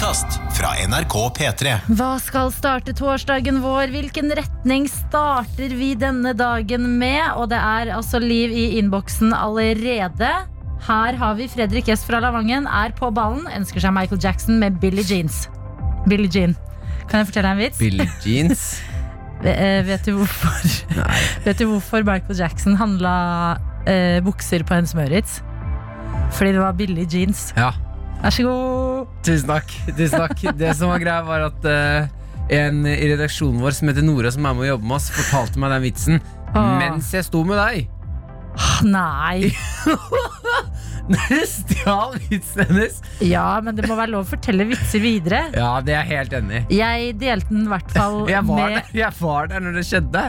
podkast fra NRK P3. Hva skal starte torsdagen vår? Hvilken retning starter vi denne dagen med? Og det er altså liv i innboksen allerede. Her har vi Fredrik S fra Lavangen, er på ballen, ønsker seg Michael Jackson med Billie Jeans. Billie Jean. Kan jeg fortelle deg en vits? Billie Jeans. Eh, Vet du hvorfor, vet du hvorfor Michael Jackson handla eh, bukser på en Smøritz? Fordi det var Billie jeans. Ja, Vær så god. tusen takk. Tusen takk. Det som var greia, var at uh, en i redaksjonen vår som heter Nora, som er med å jobbe med oss, fortalte meg den vitsen ah. mens jeg sto med deg. Nei. Dere stjal vitsen hennes. Ja, men det må være lov å fortelle vitser videre. Ja, det er jeg helt enig i. Jeg delte den i hvert fall Jeg med der, jeg var der når det skjedde.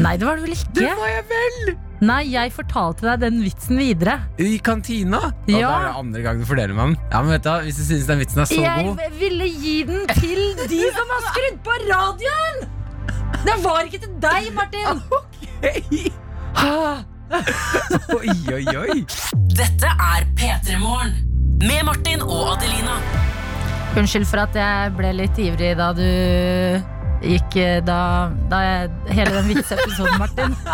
Nei, det var det vel Det var jeg vel! Nei, jeg fortalte deg den vitsen videre. I kantina. Og Ja. da er det andre gang du fordeler meg den. Ja, men vet du, Hvis du synes den vitsen er så Jeg god ville gi den til de som har skrudd på radioen! Det var ikke til deg, Martin! Ah, Oi, oi, oi. Dette er P3 Morgen. Med Martin og Adelina. Unnskyld for at jeg ble litt ivrig da du gikk eh, Da, da jeg, hele den vitseepisoden, Martin.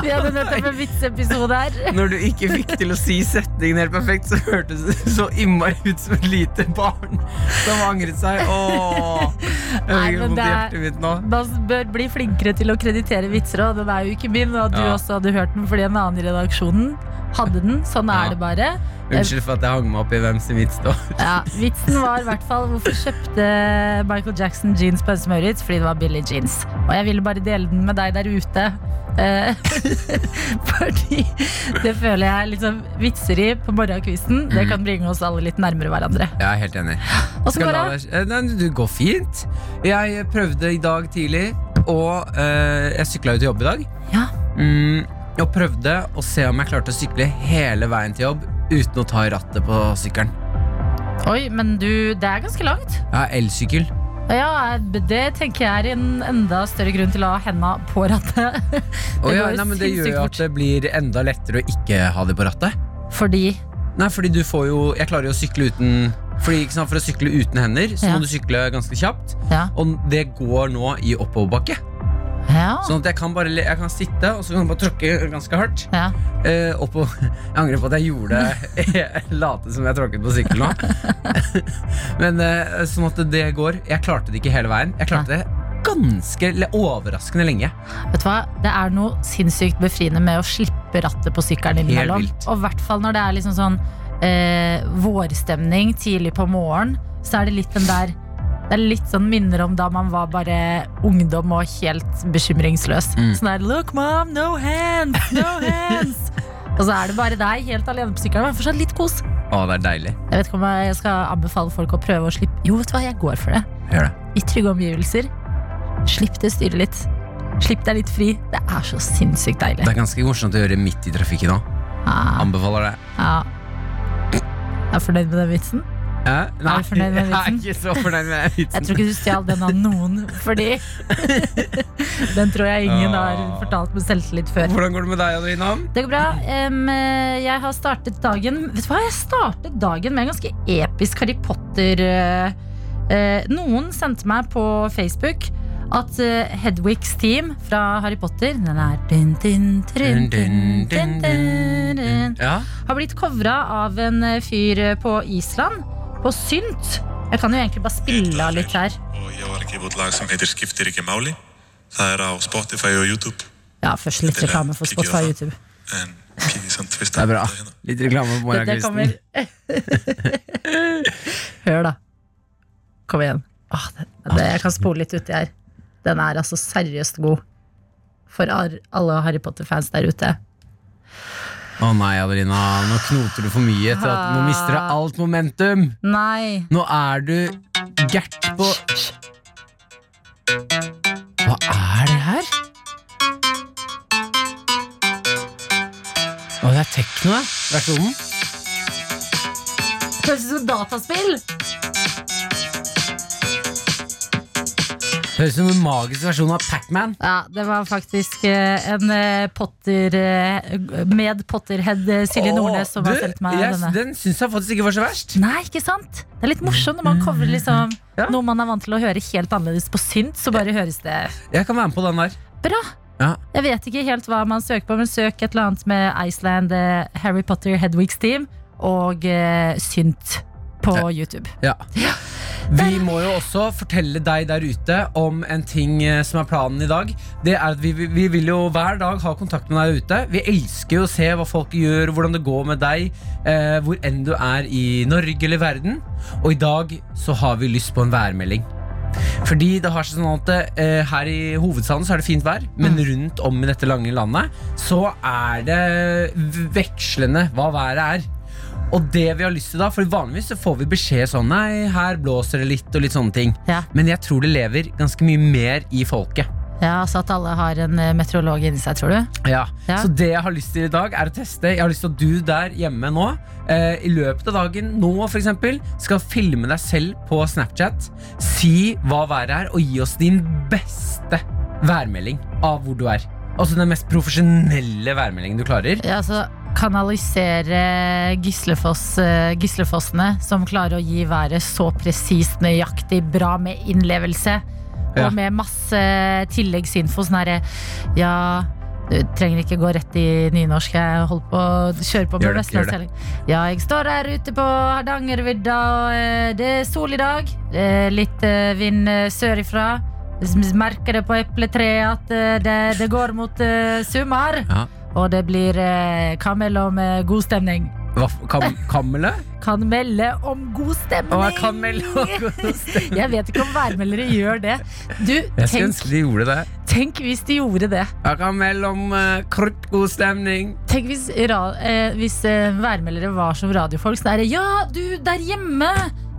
Vi hadde nettopp en vitseepisode her. Når du ikke fikk til å si setningen helt perfekt, så hørtes det så innmari ut som et lite barn som angret seg. Åh, jeg fikk vondt i hjertet mitt nå. Man bør bli flinkere til å kreditere vitser, og den er jo ikke min. Og du Ja. også hadde hørt den fordi en annen i redaksjonen hadde den. Sånn Ja. er det bare. Unnskyld for at jeg hang meg opp i hvem sin vits det var. Ja, vitsen var i hvert fall hvorfor kjøpte Michael Jackson jeans på en Maurits? Fordi det var billig jeans. Og jeg ville bare dele den med deg der ute. Eh, fordi det føler jeg liksom vitseri på morgenkvisten. Det kan bringe oss alle litt nærmere hverandre. Jeg er helt enig. Åssen går det? Eh, Nei, det går fint. Jeg prøvde i dag tidlig, og uh, jeg sykla jo til jobb i dag. Ja. Mm, og prøvde å se om jeg klarte å sykle hele veien til jobb uten å ta rattet på sykkelen. Oi, men du, det er ganske langt. Ja, elsykkel. Ja, det tenker jeg er en enda større grunn til å ha henda på rattet. Og ja, nei, men det gjør jo at det blir enda lettere å ikke ha det på rattet. Fordi Nei, fordi du får jo Jeg klarer jo å sykle uten Fordi sant, For å sykle uten hender Så Ja. må du sykle ganske kjapt Ja. Og det går nå i oppoverbakke Ja. Sånn at jeg kan bare Jeg kan sitte Og så kan jeg bare tråkke ganske hardt ja. Uh, oppå, Jeg angrer på at jeg gjorde det Jeg late som jeg tråkket på sykkel nå Men uh, sånn at det går Jeg klarte det ikke hele veien Jeg klarte det ganske overraskende lenge Vet du hva? Det er noe sinnssykt befriende med å slippe rattet på sykkelen innimellom. Og i hvert fall når det er liksom sånn eh, vårstemning tidlig på morgen, så er det litt den der det er litt sånn minner om da man var bare ungdom og helt bekymringsløs. Mm. Sånn der Look, mom, no hands, no hands. og så er det bare deg helt alene på sykkelen. Men fortsatt litt kos. Å, det er deilig Jeg vet ikke om jeg skal anbefale folk å prøve å slippe Jo, vet du hva, jeg går for det. Gjør det I trygge omgivelser. Slipp det styret litt. Slipp deg litt fri. Det er så sinnssykt deilig. Det er ganske morsomt å gjøre midt i trafikken nå Ah, Anbefaler det ja. Jeg Er fornøyd med den vitsen? Hæ? Nei, du fornøyd med jeg er ikke så fornøyd med Jeg tror ikke du stjal den av noen, fordi Den tror jeg ingen har fortalt med selvtillit før. Hvordan går det med deg, Adelina? Det går bra. Eh, jeg har startet dagen. Vet du hva, jeg startet dagen med en ganske episk Harry Potter uh, Noen sendte meg på Facebook at uh, Hedwigs team fra Harry Potter Den er din, din, dun, Ja, har blitt covra av en fyr på Island, på synt. Jeg kan jo egentlig bare spille av litt her. og ég var að gefa lag som heter Skifter ikke Mauli. Det er av Spotify og YouTube Ja, først litt reklame for Spotify og. YouTube. det er bra. Litt reklame på Christen. morgenkvisten. Hør, da. Kom igjen. Åh, det, det, jeg kan spole litt uti her. Den er altså seriøst god. For alle Harry Potter-fans der ute. Å nei, Adelina, nå knoter du for mye til at nå mister du alt momentum. Nei. Nå er du gært på Hva er det her? Å, det er tekno, det. Versjonen. Høres ut som dataspill! Høres ut som en magisk versjon av Pacman. Ja, det var faktisk eh, en eh, Potter eh, med Potterhead eh, Silje Nordnes som har du, sendt meg yes, denne. Den syns jeg faktisk ikke var så verst. Nei, ikke sant? Det er litt morsomt når man covrer liksom, Ja. noe man er vant til å høre helt annerledes på synt, så bare høres det Jeg kan være med på den der. bra. Ja. Jeg vet ikke helt hva man søker på, men søk et eller annet med Iceland, eh, Harry Potter, Hedwigs Team og eh, synt på YouTube. Ja. Vi må jo også fortelle deg der ute om en ting eh, som er planen i dag. Det er at vi, vi- vi vil jo hver dag ha kontakt med deg der ute. Vi elsker jo å se hva folk gjør, hvordan det går med deg, eh, hvor enn du er i Norge eller verden. Og i dag så har vi lyst på en værmelding. Fordi det har seg sånn at eh, Her i hovedstaden så er det fint vær, men rundt om i dette lange landet så er det vekslende hva været er. Og det vi har lyst til da, for vanligvis så får vi beskjed sånn Nei, her blåser det litt og litt sånne ting. Ja. Men jeg tror det lever ganske mye mer i folket. Ja, Så at alle har en eh, meteorolog inni seg, tror du? Ja. Ja. Så det jeg har lyst til i dag, er å teste. Jeg har lyst til at du der hjemme nå, eh, i løpet av dagen, nå eksempel, skal filme deg selv på Snapchat. Si hva været er, og gi oss din beste værmelding av hvor du er. Altså den mest profesjonelle værmeldingen du klarer. Ja, altså Kanalisere Gislefoss, eh, Gislefossene, som klarer å gi været så presist, nøyaktig, bra med innlevelse. Ja. Og med masse tilleggsinfo. Sånn herre Ja, du trenger ikke gå rett i nynorsk. Jeg holder på å kjøre på med vestlandsdialekt. Ja, jeg står her ute på Hardangervidda, og eh, det er sol i dag. Litt eh, vind sørifra. Merker det på epletreet at det, det går mot summer. sommer. Ja. Og det blir eh, kan melde om eh, god stemning. Hva, kam, kammele? Kan melde om god stemning! Å, jeg kan melde om god stemning. Jeg vet ikke om værmeldere gjør det. Du, Jeg skulle ønske de gjorde det. tenk hvis de gjorde det. Jeg kan melde om uh, kort god stemning. Tenk hvis, ra, eh, hvis eh, værmeldere var som radiofolk. Så er det Ja, du der hjemme!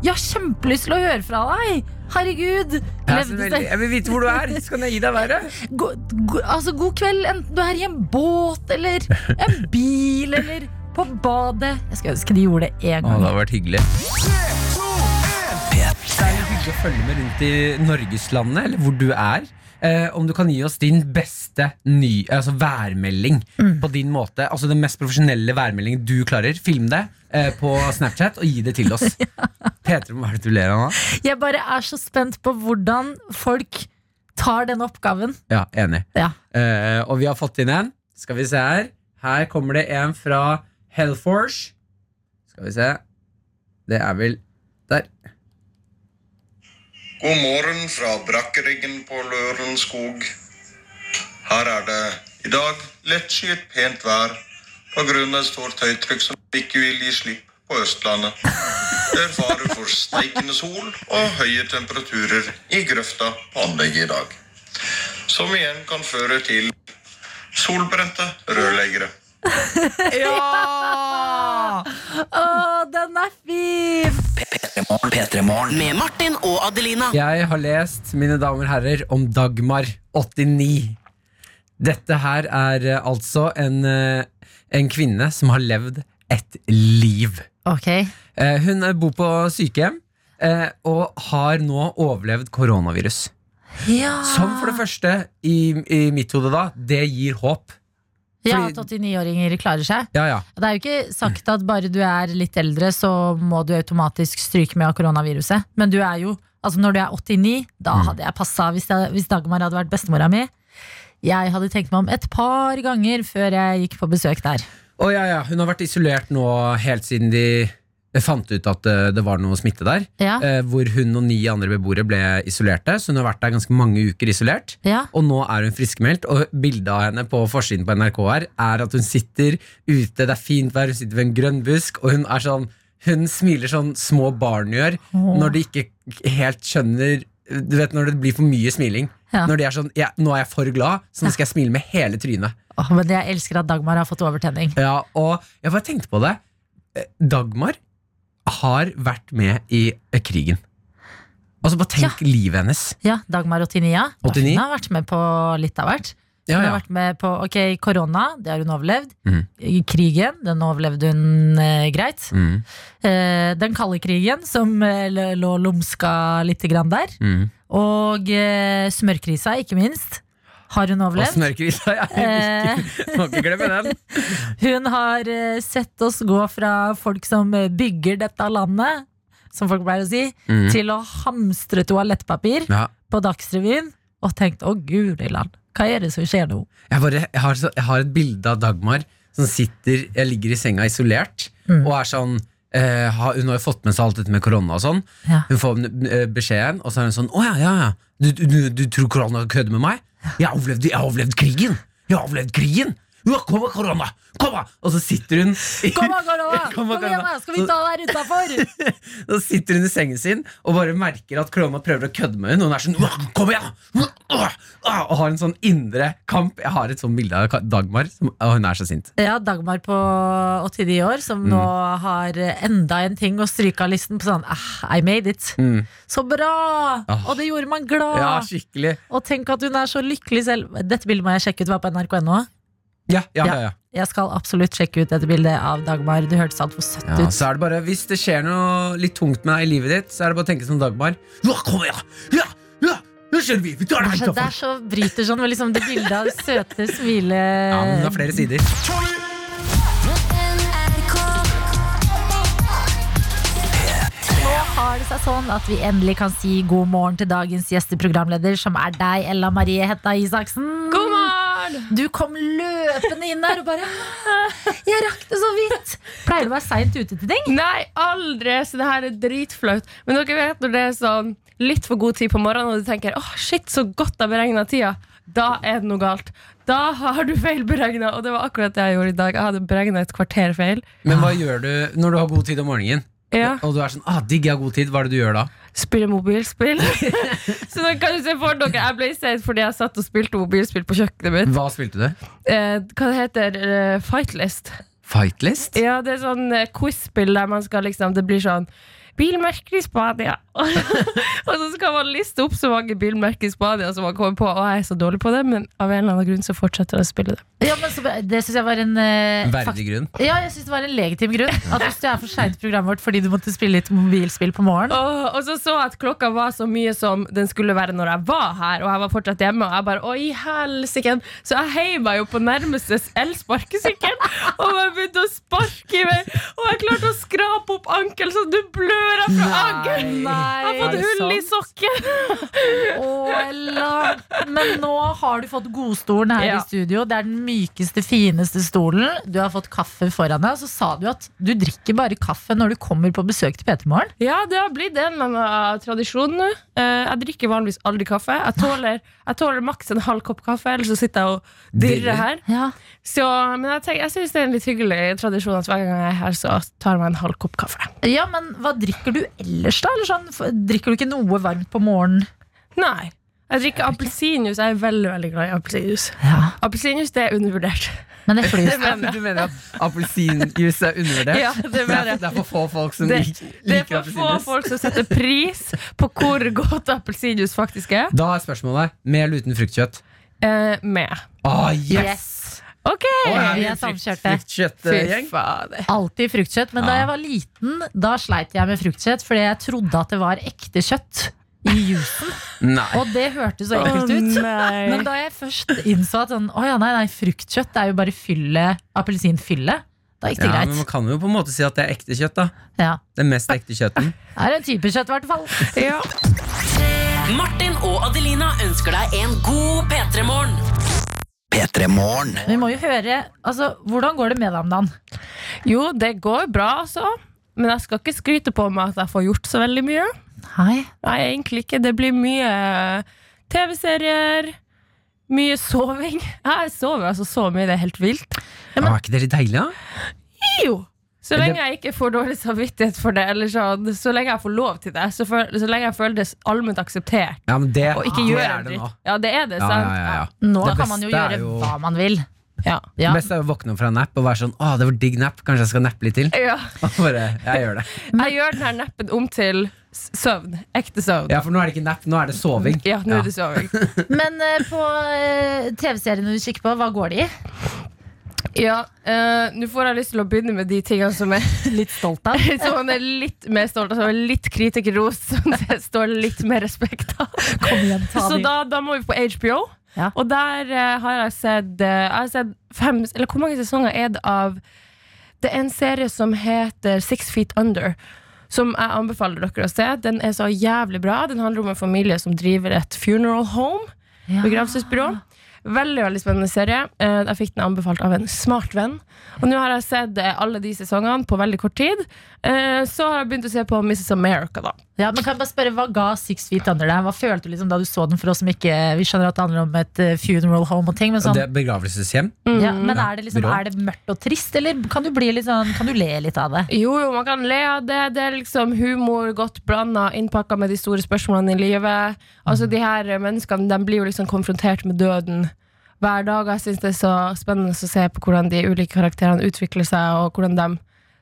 Jeg har kjempelyst til å høre fra deg! Herregud! Jeg, Levde jeg vil vite hvor du er, så kan jeg gi deg været. Go, go, altså, god kveld, enten du er i en båt eller en bil eller på badet. Jeg skulle ønske de gjorde det én Å, gang. det har vært hyggelig. Det er hyggelig å følge med rundt i Norgeslandet, eller hvor du er. Eh, om du kan gi oss din beste ny, altså værmelding på din måte. Altså Den mest profesjonelle værmeldingen du klarer. Film det eh, på Snapchat og gi det til oss. Peter, hva er det du ler av nå? Jeg bare er så spent på hvordan folk tar den oppgaven. Ja, enig. Ja. Eh, og vi har fått inn en. Skal vi se her. Her kommer det en fra Hellforce. Skal vi se. Det er vel. God morgen fra brakkeryggen på Lørenskog. Her er det i dag lettskyet pent vær et stort høytrykk som ikke vil gi slipp på Østlandet. Det er fare for steikende sol og høye temperaturer i grøfta på anlegget i dag. Som igjen kan føre til solbrente rørleggere. Ja! Å, den er fin! Med Martin og Adelina. Jeg har lest, mine damer og herrer, om Dagmar 89. Dette her er eh, altså en, eh, en kvinne som har levd et liv. Ok, Eh, Hun eh, bor på sykehjem eh, og har nå overlevd koronavirus. ja. Som for det første, i, i mitt hode da, det gir håp. Ja, at 89-åringer klarer seg. Ja, ja. Det er jo ikke sagt at bare du er litt eldre, så må du automatisk stryke med av koronaviruset. Men du er jo, altså når du er 89, da Mm. hadde jeg passa hvis, jeg, hvis Dagmar hadde vært bestemora mi. Jeg hadde tenkt meg om et par ganger før jeg gikk på besøk der. Å, ja, ja. Hun har vært isolert nå helt siden de fant ut at eh, det var noe smitte der. Ja, eh, hvor hun og ni andre beboere ble isolerte. Så hun har vært der ganske mange uker isolert. ja. Og nå er hun friskmeldt, og bildet av henne på forsiden på NRK her er at hun sitter ute, det er fint vær, hun sitter ved en grønn busk, og hun er sånn Hun smiler sånn små barn gjør når de ikke helt skjønner Du vet når det blir for mye smiling. Ja. Når de er sånn ja, 'Nå er jeg for glad, så nå skal jeg smile med hele trynet'. Åh, men jeg elsker at Dagmar har fått overtenning. Ja, og jeg bare tenkte på det. Eh, Dagmar har vært med i krigen. Altså Bare tenk livet hennes. Ja, Dagmar 89. Ja. 89? Hun har vært med på litt av hvert. Hun ja. har vært med på ok, korona, det har hun overlevd. Mm. Krigen, den overlevde hun eh, greit. Mm, Eh, den kalde krigen, som eh, lå lumska lite grann der. mm. Og eh, smørkrisa, ikke minst, har hun overlevd. smørkrisa, ja. Eh. Ikke- Må ikke glemme den. Hun har eh, sett oss gå fra folk som eh, bygger dette landet, som folk pleier å si, Mm. til å hamstre toalettpapir Ja. på Dagsrevyen, og tenkt å guri land, hva er det som skjer nå? Jeg, bare, jeg, har, så, jeg har et bilde av Dagmar som sitter Jeg ligger i senga isolert Mm. og er sånn eh, Hun har jo fått med seg alt dette med korona og sånn. Ja. Hun får beskjeden, og så er hun sånn Å ja, ja, ja. Du, du, du, du tror korona kødder med meg? Jeg har overlevd, krigen! Jeg har overlevd krigen! Kom da, korona! Kom da! Og så sitter hun i- Kom Korona! Kom Kom igjen, da! Skal vi ta her utafor? Så sitter hun i sengen sin og bare merker at korona prøver å kødde med henne. Og hun er sånn Kom igjen! Åh», Og har en sånn indre kamp. Jeg har et sånt bilde av Dagmar, og hun er så sint. Ja, Dagmar på 89 år, som Mm. nå har enda en ting å stryke av listen på sånn ah, I made it. Mm. Så bra! Ah. Og det gjorde meg glad. Ja, skikkelig. Og tenk at hun er så lykkelig selv. Dette bildet må jeg sjekke ut, var på nrk.no. Ja, ja, ja, ja. Jeg skal absolutt sjekke ut dette bildet av Dagmar. Du hørtes altfor søtt Ja, ut. så er det bare, Hvis det skjer noe litt tungt med deg i livet ditt, så er det bare å tenke som Dagmar. Ja, kom igjen! Ja, ja, nå kjører vi! Vi tar det Det her er, så, er så bryter sånn med liksom det bildet av det søte smile... Ja, men det er flere sider. Nå har det seg sånn at vi endelig kan si god morgen til dagens gjesteprogramleder, som er deg, Ella Marie Hetta Isaksen. God morgen! Du kom løpende inn der og bare Jeg rakk det så vidt! Pleier du å være seint ute til ting? Nei, aldri, så det her er dritflaut. Men dere vet når det er sånn litt for god tid på morgenen, og du tenker åh, shit, så godt jeg beregna tida. Da er det noe galt. Da har du feilberegna, og det var akkurat det jeg gjorde i dag. Jeg hadde beregna et kvarter feil. Men hva gjør du når du har god tid om morgenen? Ja. Og du er sånn, ah, digg, jeg har god tid, hva er det du gjør da? Spiller mobilspill. så nå kan du se for dere Jeg ble sett fordi jeg satt og spilte mobilspill på kjøkkenet mitt. Hva spilte du? Eh, hva det heter uh, Fightlist. Fightlist? Ja, det er sånn eh, quiz-spill der man skal liksom Det blir sånn Bilmerker i Spania. og så skal man liste opp så mange bilmerker i Spania som man kommer på. Og jeg er så dårlig på det, men av en eller annen grunn så fortsetter jeg å spille det. Ja, men så, Det syns jeg var en uh, Verdig grunn. Ja, jeg synes det var en legitim grunn. At Hvis du er for seint i programmet vårt fordi du måtte spille litt mobilspill på morgenen Og, og så så jeg at klokka var så mye som den skulle være når jeg var her, og jeg var fortsatt hjemme. Og jeg bare, å i helsike Så jeg heiv meg jo på nærmeste elsparkesykkel og jeg begynte å sparke i vei. Og jeg klarte å skrape opp ankelen så du blør av fra Agder! Jeg har fått hull i sokken. Ella. Men nå har du fått godstolen her Ja. i studio. Det er den mykeste, fineste stolen. Du har fått kaffe foran deg. Og så sa du at du drikker bare kaffe når du kommer på besøk til P3 Morgen. Ja, det har blitt en annen tradisjon nå. Eh, Jeg drikker vanligvis aldri kaffe. Jeg tåler, jeg tåler maks en halv kopp kaffe, ellers så sitter jeg og Dirrer? her. Ja. Så, men jeg, tenker, jeg syns det er en litt hyggelig tradisjon at hver gang jeg er her, så tar jeg meg en halv kopp kaffe. ja, men hva drikker du ellers, da? Eller sånn, drikker du ikke noe varmt på morgenen? Nei. Jeg drikker appelsinjuice. Jeg er veldig veldig glad i appelsinjuice. Ja. Appelsinjuice det er undervurdert. Men det flyr. Du mener at appelsinjuice er undervurdert? Ja, det mener er, jeg. det er for få folk som Det, lik- det er for få folk som setter pris på hvor godt appelsinjuice faktisk er. Da er spørsmålet med eller uten fruktkjøtt? Eh, med. Ah, yes! Yes. Ok! Å, ja, vi er samkjørte. Fruktkjøttgjeng? Alltid fruktkjøtt. Men da jeg var liten, da sleit jeg med fruktkjøtt fordi jeg trodde at det var ekte kjøtt i jusen. Og det hørtes så ekkelt ut. Oh, Men da jeg først innså at sånn, oh, ja, nei, nei, fruktkjøtt er jo bare fylle, appelsinfylle, da gikk det Ja, men man kan jo på en måte si at det er ekte kjøtt, da. Ja. Den mest ekte kjøtten. Det er en type kjøtt, i hvert fall. Ja. Martin og Adelina ønsker deg en god P3-morgen. Vi må jo høre, altså, Hvordan går det med deg om dagen? Jo, det går bra, altså. Men jeg skal ikke skryte på meg at jeg får gjort så veldig mye. Nei. Nei, egentlig ikke. Det blir mye TV-serier. Mye soving. Jeg sover altså så mye, det er helt vilt. Ja, er ikke det litt deilig, da? Jo! Så lenge jeg ikke får dårlig samvittighet for det, eller sånn, så lenge jeg får lov til det, så, for, så lenge jeg føler det allment akseptert, Ja, men det, og ikke det gjør en det nå. dritt. Ja, det er det, Ja, sant? ja, ja, ja. Nå Det kan man jo gjøre jo- hva man vil. Ja. Ja. Det beste er å våkne opp fra en napp og være sånn Å, det var digg napp, kanskje jeg skal nappe litt til? Ja. Og bare, jeg gjør det. Jeg gjør denne nappen om til søvn. Ekte søvn. Ja, for nå er det ikke napp, nå er det soving. Ja, nå er det soving. Men uh, på uh, TV-seriene du kikker på, hva går de i? Ja, uh, Nå får jeg lyst til å begynne med de tingene som er Litt stolt av? som man er litt mer stolt av. Som er litt kritikerros, som det står litt mer respekt av. Igjen, Så da, da må vi på HBO. Ja. Og der uh, har jeg sett uh, Jeg har sett fem Eller hvor mange sesonger er det av Det er en serie som heter Six Feet Under. Som jeg anbefaler dere å se. Den er så jævlig bra. Den handler om en familie som driver et funeral home. Ja. Begravelsesbyrå. Veldig veldig spennende serie. Eh, Jeg fikk den anbefalt av en smart venn. Og nå har jeg sett eh, alle de sesongene på veldig kort tid. Eh, Så har jeg begynt å se på Mrs. America, da. Ja, men kan jeg bare spørre, Hva ga Six Feet Under deg? Hva følte du liksom da du så den? For oss som ikke Vi skjønner at det handler om et eh, funeral home og ting, men sånn det er begravelseshjem. ja, Men er det, liksom, er det mørkt og trist, eller kan du, bli litt sånn, kan du le litt av det? Jo, jo, man kan le av det. Det er liksom humor godt blanda, innpakka med de store spørsmålene i livet. Altså, de her menneskene de blir jo liksom konfrontert med døden hver dag. Jeg syns det er så spennende å se på hvordan de ulike karakterene utvikler seg, og hvordan de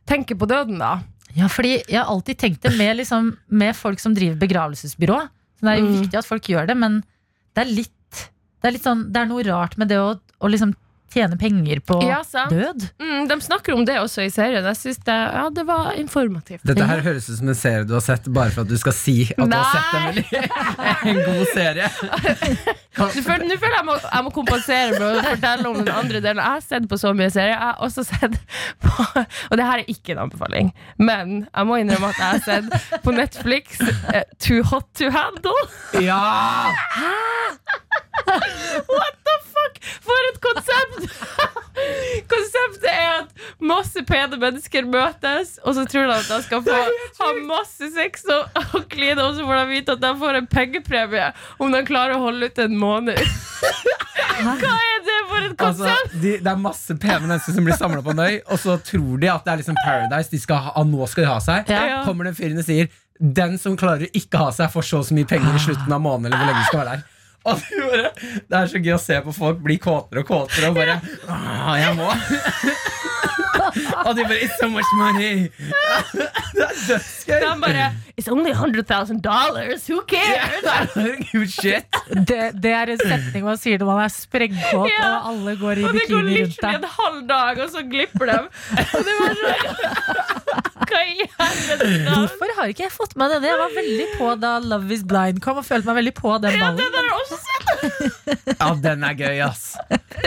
tenker på døden, da. Ja, fordi Jeg har alltid tenkt det med, liksom, med folk som driver begravelsesbyrå. Så det er jo Mm. viktig at folk gjør det, men det er litt Det er, litt sånn, det er noe rart med det å, å liksom tjene penger på Ja, sant. død. Mm, de snakker om det også i serien. Jeg synes det, ja, det var informativt. Dette her høres ut som en serie du har sett bare for at du skal si at du har sett en, en god serie. Nå føler, jeg må, jeg må kompensere med å fortelle om den andre delen. Jeg har sett på så mye serier. Jeg har også sett på Og det her er ikke en anbefaling, men jeg må innrømme at jeg har sett på Netflix eh, Too Hot To Handle. Ja! What the fuck? For et konsept! Konseptet er at masse pene mennesker møtes, og så tror de at de skal få ha masse sex og, og kline, og så får de vite at de får en pengepremie om de klarer å holde ut en måned. Hva er det for et Altså, konsept? de, det er masse pene mennesker som blir samla på en øy, og så tror de at det er liksom Paradise. De skal ha, nå skal de ha seg. Ja. Kommer den fyren og sier den som klarer å ikke ha seg, får så og så mye penger i slutten av måneden. Eller hvor lenge de skal være der bare, Det er så gøy å se på folk bli kåtere og kåtere og bare «Åh, Jeg må. og de bare It's so much money. det er dødsgøy. It's only 100,000 dollars, who cares? Shit. Det, det er en setning man sier når man er sprengkåt Ja. og alle går i Og det går bikini rundt deg. en halv dag, og så glipper de. Det var så Hva i helvete? Hvorfor har ikke jeg fått med det? Jeg var veldig på da Love Is Blind kom, og følte meg veldig på den Ja, ballen. den har også sett! Ja, den er gøy, ass.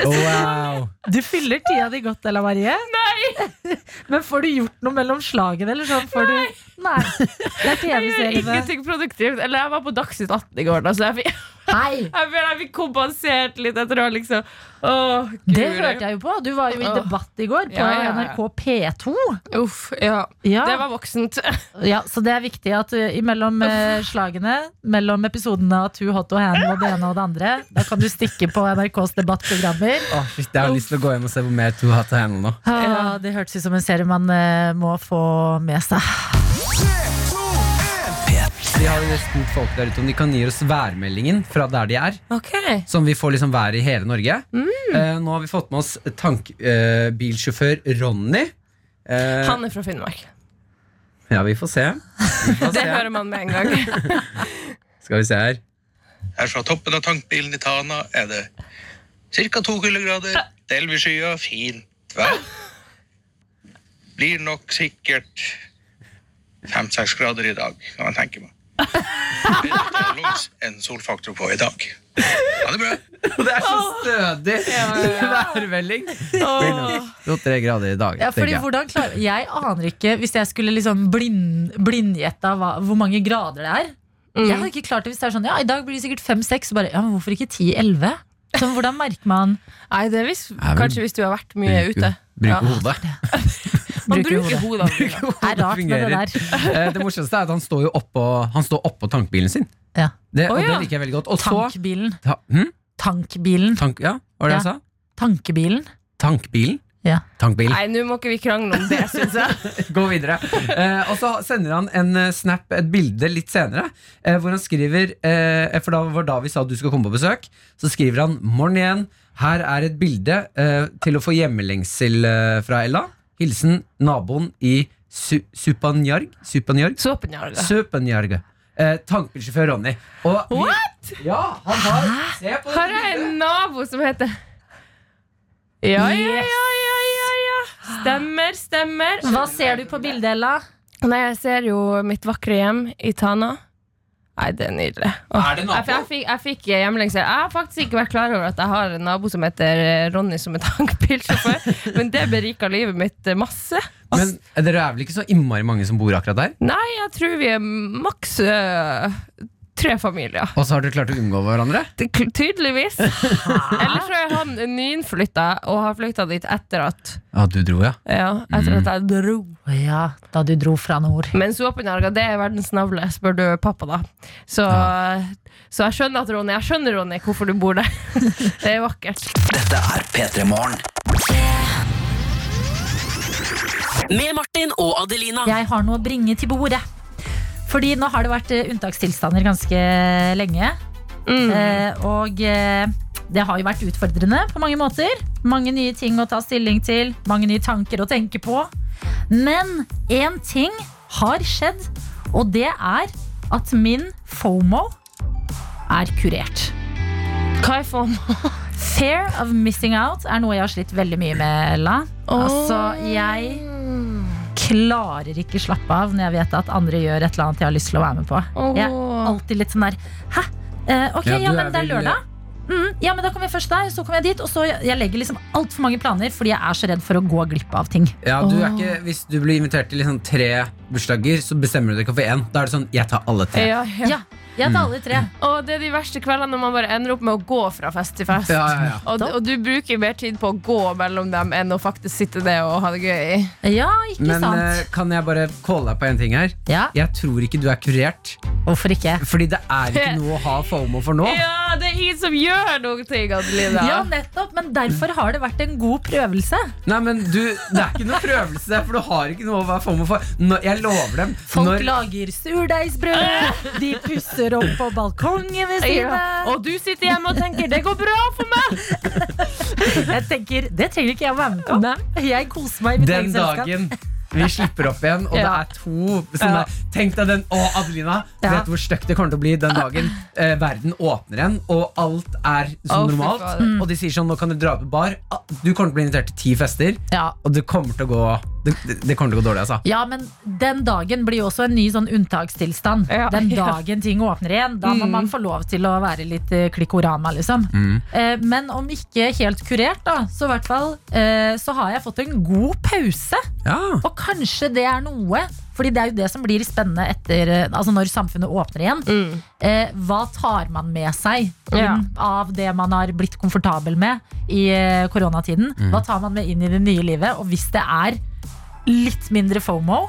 Wow. Du fyller tida di godt, Ella Marie. Nei! Men får du gjort noe mellom slagene? Eller sånn? Får du... Nei. Det er Jeg gjør TV-seriene. ingenting produktivt. Eller jeg var på Dagsnytt 18 i går. Da, så jeg fikk, Hei! jeg føler jeg fikk kompensert litt etter å liksom Åh, Det hørte jeg jo på. Du var jo i debatt i går på Ja, ja, ja. NRK P2. Uff, ja. Ja. Det var voksent. Ja, så det er viktig at uh, imellom uh, slagene, mellom episodene av Too Hot to Hand og det ene og det andre, da kan du stikke på NRKs debattprogrammer. Åh, shit, jeg har lyst til å gå hjem og se på mer Too Hot to Hand nå. Ah, det hørtes ut som en serie man uh, må få med seg. Vi har jo nesten folk der ute om de kan gi oss værmeldingen fra der de er. Okay. Som vi får liksom vær i hele Norge. Eh, nå har vi fått med oss tankbilsjåfør Ronny. Eh, Han er fra Finnmark. ja, vi får se. Vi får Det se. hører man med en gang. Skal vi se her. Her fra toppen av tankbilen i Tana er det ca. to kuldegrader, delvis skya, fint vær. Blir nok sikkert fem-seks grader i dag, kan man tenke meg. Enn solfaktor på i dag. Ha det bra. Det er så stødig værmelding. To-tre grader i dag. Ja, fordi jeg. hvordan klar... Jeg aner ikke, hvis jeg skulle liksom blind, blindgjette hvor mange grader det er. Jeg hadde ikke klart det hvis det er sånn Ja, i dag blir det sikkert fem-seks. Ja, men hvorfor ikke 10-11? Så hvordan merker man Nei, det er hvis, kanskje hvis du har vært mye Bruker- ute. Bruker Ja. hodet. Man Bruker bruker hodet. Det er rart med det der. Eh, det morsomste er at han står jo oppå Han står oppå tankbilen sin. Ja. Det, Å, og det ja. liker jeg veldig godt. Og så Tankbilen. ta, hm? Tankbilen. Tank, Ja, hva var det jeg sa? Tankebilen. Tankbilen? Ja. Tankbilen. Nei, nå må ikke vi krangle om det, syns jeg. Gå videre. Eh, og så sender han en eh, snap, et bilde litt senere, eh, hvor han skriver eh, For da var da vi sa at du skal komme på besøk. Så skriver han 'Morn igjen. Her er et bilde eh, til å få hjemmelengsel eh, fra Ella. Hilsen naboen i Su Supanjarg? Supanjarg? Supanjarg. Søpenjarg. Eh, tankbilsjåfør Ronny. Og vi- What? Ja, han har Se på Har jeg en nabo som heter Ja, ja, ja, ja, ja, ja. Stemmer, stemmer. Hva ser du på bildet, Ella? Nei, jeg ser jo mitt vakre hjem i Tana. Nei, det er nydelig. Åh, Er det nabo? Jeg, jeg, fikk, jeg fikk hjemlengsel. Jeg har faktisk ikke vært klar over at jeg har en nabo som heter eh, Ronny, som er tankbilsjåfør. Men det berika livet mitt eh, masse. Men eh, dere er vel ikke så innmari mange som bor akkurat der? Nei, jeg tror vi er maks øh, tre familier. Og så har dere klart å unngå hverandre? Det, tydeligvis. Eller så er han nyinnflytta og har flytta dit etter at Ja, du dro, ja. Ja, etter at jeg dro. Ja, da du dro fra nord. Men Såpenjarga, det er verdens navle, spør du pappa, da. Så, så jeg skjønner at Ronny Jeg skjønner, Ronny, hvorfor du bor der. det er vakkert. Dette er P3 Morgen. Med Martin og Adelina. Jeg har noe å bringe til bordet. Fordi nå har det vært eh, unntakstilstander ganske lenge. Eh, og eh, det har jo vært utfordrende på mange måter. Mange nye ting å ta stilling til, mange nye tanker å tenke på. Men én ting har skjedd, og det er at min FOMO er kurert. Hva er FOMO? Fear of missing out er noe jeg har slitt veldig mye med, Ella. Altså, jeg klarer ikke slappe av når jeg vet at andre gjør et eller annet jeg har lyst til å være med på. Jeg er alltid litt sånn der Hæ? Eh, ok, Ja, ja, men det er lørdag. Mm, ja, men da kommer jeg først der, så kommer jeg dit. Og så jeg legger liksom altfor mange planer fordi jeg er så redd for å gå glipp av ting. Ja, du er ikke, Hvis du blir invitert til liksom tre bursdager, så bestemmer du deg ikke for én. Da er det sånn jeg tar alle tre. Ja, ja. Ja, jeg tar alle tre. Og det er de verste kveldene når man bare ender opp med å gå fra fest til fest. Ja, ja, ja. Og, og du bruker mer tid på å gå mellom dem enn å faktisk sitte ned og ha det gøy. Ja, ikke Men sant? eh, kan jeg bare calle deg på en ting her? Ja, Jeg tror ikke du er kurert. Hvorfor ikke? Fordi det er ikke noe å ha fomo for nå. Ja, det er ingen som gjør noen ting, Adelina. Ja, nettopp, men derfor har det vært en god prøvelse. Nei, men du, Det er ikke noe prøvelse, for du har ikke noe å være fomo for. Når, jeg lover dem. Folk Når, lager surdeigsbrød, de pusser opp på balkongen ved siden Ja. Og du sitter hjemme og tenker 'det går bra for meg'. Jeg tenker, Det trenger ikke jeg å være med på. Jeg koser meg i mitt den eget selskap. dagen vi slipper opp igjen, og det er to som ja. er, Tenk deg den Å, Adelina, Ja. vet du hvor stygt det kommer til å bli den dagen eh, verden åpner igjen, og alt er som oh, normalt. Mm. Og de sier sånn Nå kan du dra på bar. Ah, Du kommer til å bli invitert til ti fester, Ja. og det kommer til å gå Det, det, kommer til å gå dårlig, altså. ja, men den dagen blir jo også en ny sånn unntakstilstand. Ja. Den Ja. dagen ting åpner igjen. Da må man få lov til å være litt eh, klikkorama, liksom. Eh, men om ikke helt kurert, da, så i hvert fall eh, så har jeg fått en god pause. Ja. Og kanskje det er noe Fordi det er jo det som blir spennende etter eh, Altså når samfunnet åpner igjen. Eh, hva tar man med seg Ja. av det man har blitt komfortabel med i eh, koronatiden? Hva tar man med inn i det nye livet? Og hvis det er litt mindre FOMO,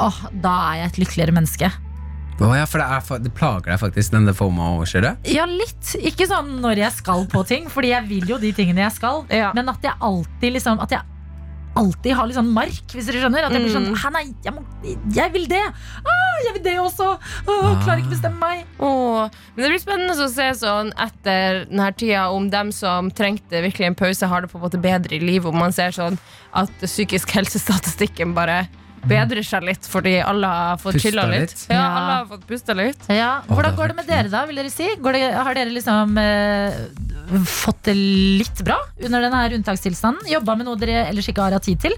åh, da er jeg et lykkeligere menneske. Oh, ja, for det, er, det plager deg faktisk, denne FOMO-skjøret? Ja, litt. Ikke sånn når jeg skal på ting, Fordi jeg vil jo de tingene jeg skal. Ja. Men at jeg alltid liksom At jeg alltid har litt sånn mark, hvis dere skjønner. At jeg blir sånn Mm. Hæ, nei, jeg, må, jeg vil det! Ah, jeg vil det også! Åh, klarer ikke bestemme meg. Åh, men det blir spennende å se sånn etter denne tida om dem som trengte virkelig en pause, har det på en måte bedre i livet. Om man ser sånn at psykisk helsestatistikken bare bedrer seg litt fordi alle har fått Pusta chilla litt. litt. Ja, Ja. alle har fått pusta litt. Ja, Hvordan går det med dere, da? vil dere si? Går det, har dere liksom eh, fått det litt bra under denne her unntakstilstanden? Jobba med noe dere ellers ikke har hatt tid til?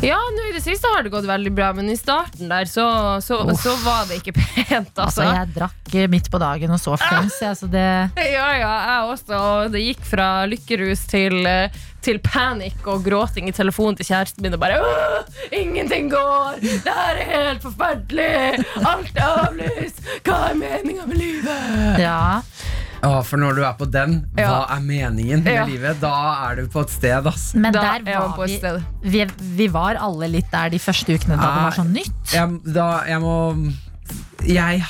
Ja, nå i det siste har det gått veldig bra, men i starten der så, så, så var det ikke pent, Altså, altså. Jeg drakk eh, midt på dagen og så Friends. Jeg, så det, Ja, ja, jeg også. Og det gikk fra lykkerus til, eh, til panikk og gråting i telefonen til kjæresten min. Og bare Ingenting går! Det her er helt forferdelig! Alt er avlyst! Hva er meninga med livet? ja. Ja, for når du er på den, hva er meningen med Ja. livet? Da er du på et sted, ass. Men Da der er var på et vi, sted. vi Vi var alle litt der de første ukene da det var sånn nytt. Jeg, da, jeg må Jeg,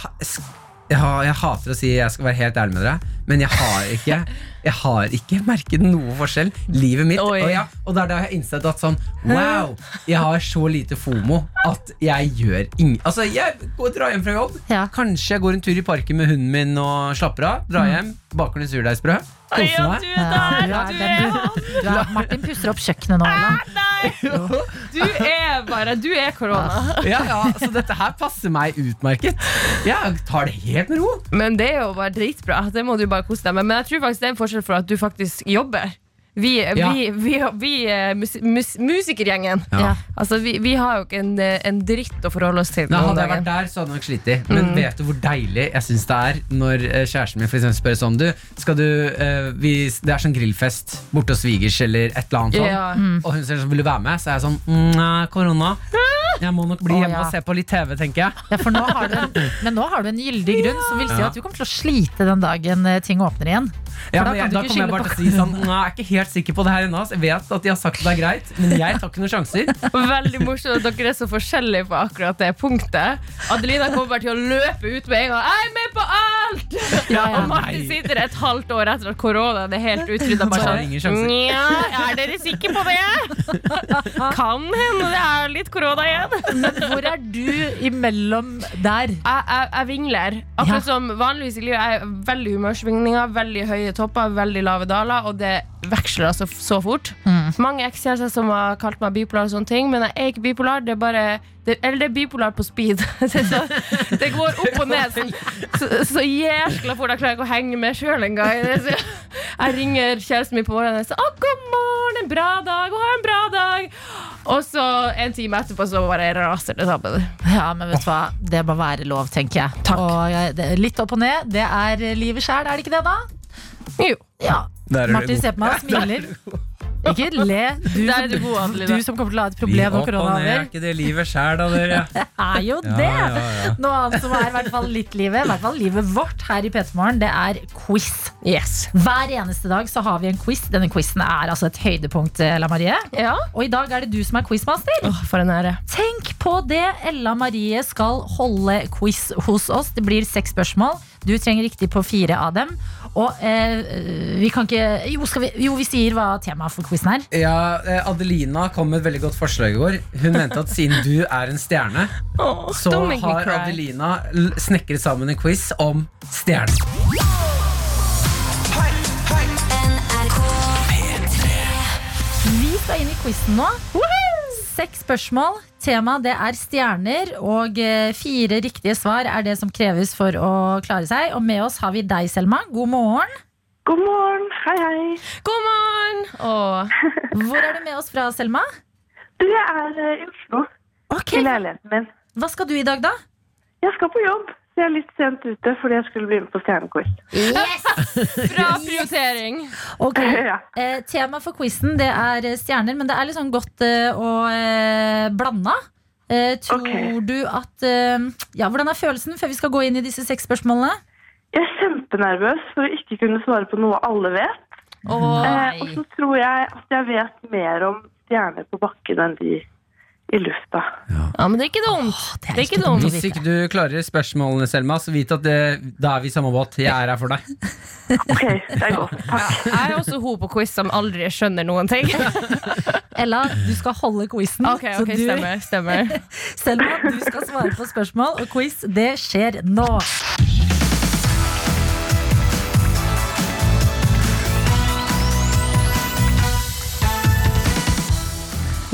jeg, jeg hater å si jeg skal være helt ærlig med dere, men jeg har ikke Jeg har ikke merket noe forskjell. Livet mitt. Og, ja, og det er da jeg har innsett at sånn Wow, jeg har så lite fomo at jeg gjør ingen Altså, jeg går, drar hjem fra jobb. Ja. Kanskje jeg går en tur i parken med hunden min og slapper av. Drar hjem, baker noen surdeigsbrød. Ja, Koser meg. Ja, du der! er er du er, Martin pusser opp kjøkkenet nå, Nei! Du er bare Du er korona. Ja, ja, så dette her passer meg utmerket. Jeg tar det helt med ro. Men det er jo bare dritbra. Det må du bare kose deg med. Men jeg tror faktisk det er en forskjell for at du faktisk jobber. Vi, Ja. vi, vi, vi eh, mus, mus, musikergjengen Ja. Altså, vi, vi har jo ikke en, eh, en dritt å forholde oss til. Nei, hadde jeg vært der, så hadde jeg nok slitt Men Men vet du hvor deilig jeg syns det er når eh, kjæresten min for eksempel spør sånn Du, skal du uh, vi, Det er sånn grillfest borte hos svigers eller et eller annet sånt. Ja. Og hun sier sånn, vil du være med? Så er jeg sånn "Mm, Nei, korona. Jeg må nok bli oh, hjemme ja. og se på litt TV, tenker jeg. Ja, for nå har du en, men nå har du en gyldig grunn som vil si at du kommer til å slite den dagen ting åpner igjen. Ja, da jeg, da kommer jeg bare til å si sånn er jeg ikke helt sikker på det her ennå. Jeg vet at de har sagt det er greit, men jeg tar ikke noen sjanser. Veldig morsomt at dere er så forskjellige på akkurat det punktet. Adelina kommer bare til å løpe ut med en gang. Jeg er med på alt! Ja, ja. og Martin Nei. sitter et halvt år etter at koronaen er helt utrydda. Nja, er dere sikre på det? Kan hende det er litt korona igjen. Men hvor er du imellom der? Jeg, jeg, jeg vingler. Akkurat Ja. som vanligvis i livet. Jeg er veldig humørsvingninger, veldig høye topper, veldig lave daler, og det veksler altså så fort. Mm. Mange ekskjærester som har kalt meg bipolar, og sånne ting men jeg er ikke bipolar. Det er bare det, Eller det er bipolar på speed. det, det går opp og ned. Så, så, så jæskla fort jeg klarer ikke å henge med sjøl engang. Jeg ringer kjæresten min på morgenen og sier «Å, 'God morgen, en bra dag, og ha en bra dag'. Og så en time etterpå så bare raser det sammen. Ja, men vet du hva? Det må være lov, tenker jeg. Takk. Og jeg, det, litt opp og ned. Det er livet sjæl, er det ikke det, da? Jo. Ja. Martin ser på meg og smiler. Ikke le. Du, er du god, du som kommer til å ha et problem når korona er er ikke det livet sjæl, da, dere? er jo det! ja, ja. Noe annet som er i hvert fall litt livet, i hvert fall livet vårt her i P3morgen, det er quiz. Yes. Hver eneste dag så har vi en quiz. Denne quizen er altså et høydepunkt, Ella Marie. Ja. Og i dag er det du som er quizmaster. Oh, for en ære. Tenk på det! Ella Marie skal holde quiz hos oss. Det blir seks spørsmål. Du trenger riktig på fire av dem. Og eh, vi kan ikke jo, skal vi, jo, vi sier hva temaet for quizen er. Ja, eh, Adelina kom med et veldig godt forslag i går. Hun mente at siden du er en stjerne, så make me har. Adelina snekret sammen en quiz om stjerner. Vi skal inn i quizen nå. Seks spørsmål. Tema det er stjerner, og eh, fire riktige svar er det som kreves for å klare seg. Og med oss har vi deg, Selma. God morgen. God morgen. Hei, hei. God morgen! Og Hvor er du med oss fra, Selma? Du, jeg er eh, i Oslo, Okay. i leiligheten min. Hva skal du i dag, da? Jeg skal på jobb, så jeg er litt sent ute fordi jeg skulle bli med på Stjernequiz. bra prioritering. Ok, Ja. eh, Tema for quizen det er eh, stjerner, men det er litt sånn godt eh, og eh, blanda. Eh, tror okay. du at eh, Ja, Hvordan er følelsen før vi skal gå inn i disse seks spørsmålene? Jeg er kjempenervøs for å ikke kunne svare på noe alle vet. Eh, og så tror jeg at jeg vet mer om stjerner på bakken enn de i lufta. Ja, men det er ikke dumt. det er det er ikke ikke dumt. dumt. Hvis ikke du klarer spørsmålene, Selma, så vit at det, da er vi i samme båt. Jeg er her for deg. Ok, det er godt. Takk. Jeg er også hun på quiz som aldri skjønner noen ting. Ella, du skal holde quizen. Ok, ok, du- stemmer, stemmer. Selma, du skal svare på spørsmål, og quiz det skjer nå.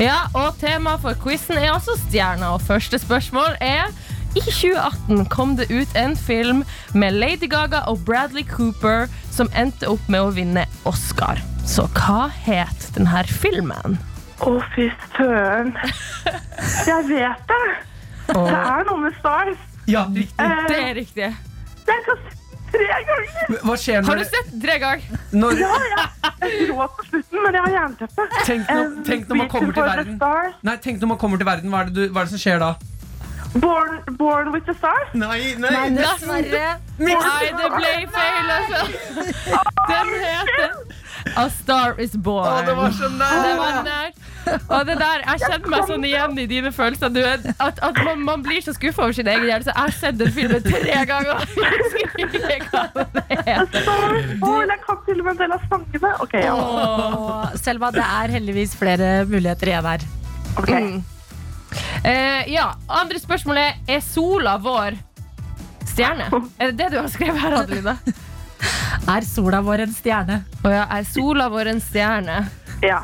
Ja, og tema for quizen er altså stjerner. Og første spørsmål er i 2018 kom det ut en film med Lady Gaga og Bradley Cooper som endte opp med å vinne Oscar. Så hva het denne filmen? Å, fy søren. Jeg vet det. Det er noe med stars. Ja, riktig. Eh, Det er riktig. Det er se tre ganger. Hva skjer Har du sett tre ganger? når Ja, ja. Jeg gråt på slutten, men jeg har jernteppe. tenk, når, Eh, tenk når man kommer til verden. Nei, tenk når man kommer til verden. Hva er det, du, hva er det som skjer da? Born, born with the stars. Nei, Dessverre. Nei, det ble feil, altså. Den heter A Star Is Born. Å, det var så nært. Det var nært. Og det der, Jeg kjenner meg sånn igjen i dine følelser. Du, at at man, man blir så skuffa over sin egen hjerne. Så jeg har sett den filmen tre ganger. Jeg hva den heter. Jeg kan til og med en del av sangene. Ok, ja. Selma, det er heldigvis flere muligheter igjen her. Okay. Mm. Eh, ja, Andre spørsmål er Er sola vår stjerne? Er det det du har skrevet her, Adelina? Er sola vår en stjerne? Å ja, er sola vår en stjerne? Ja.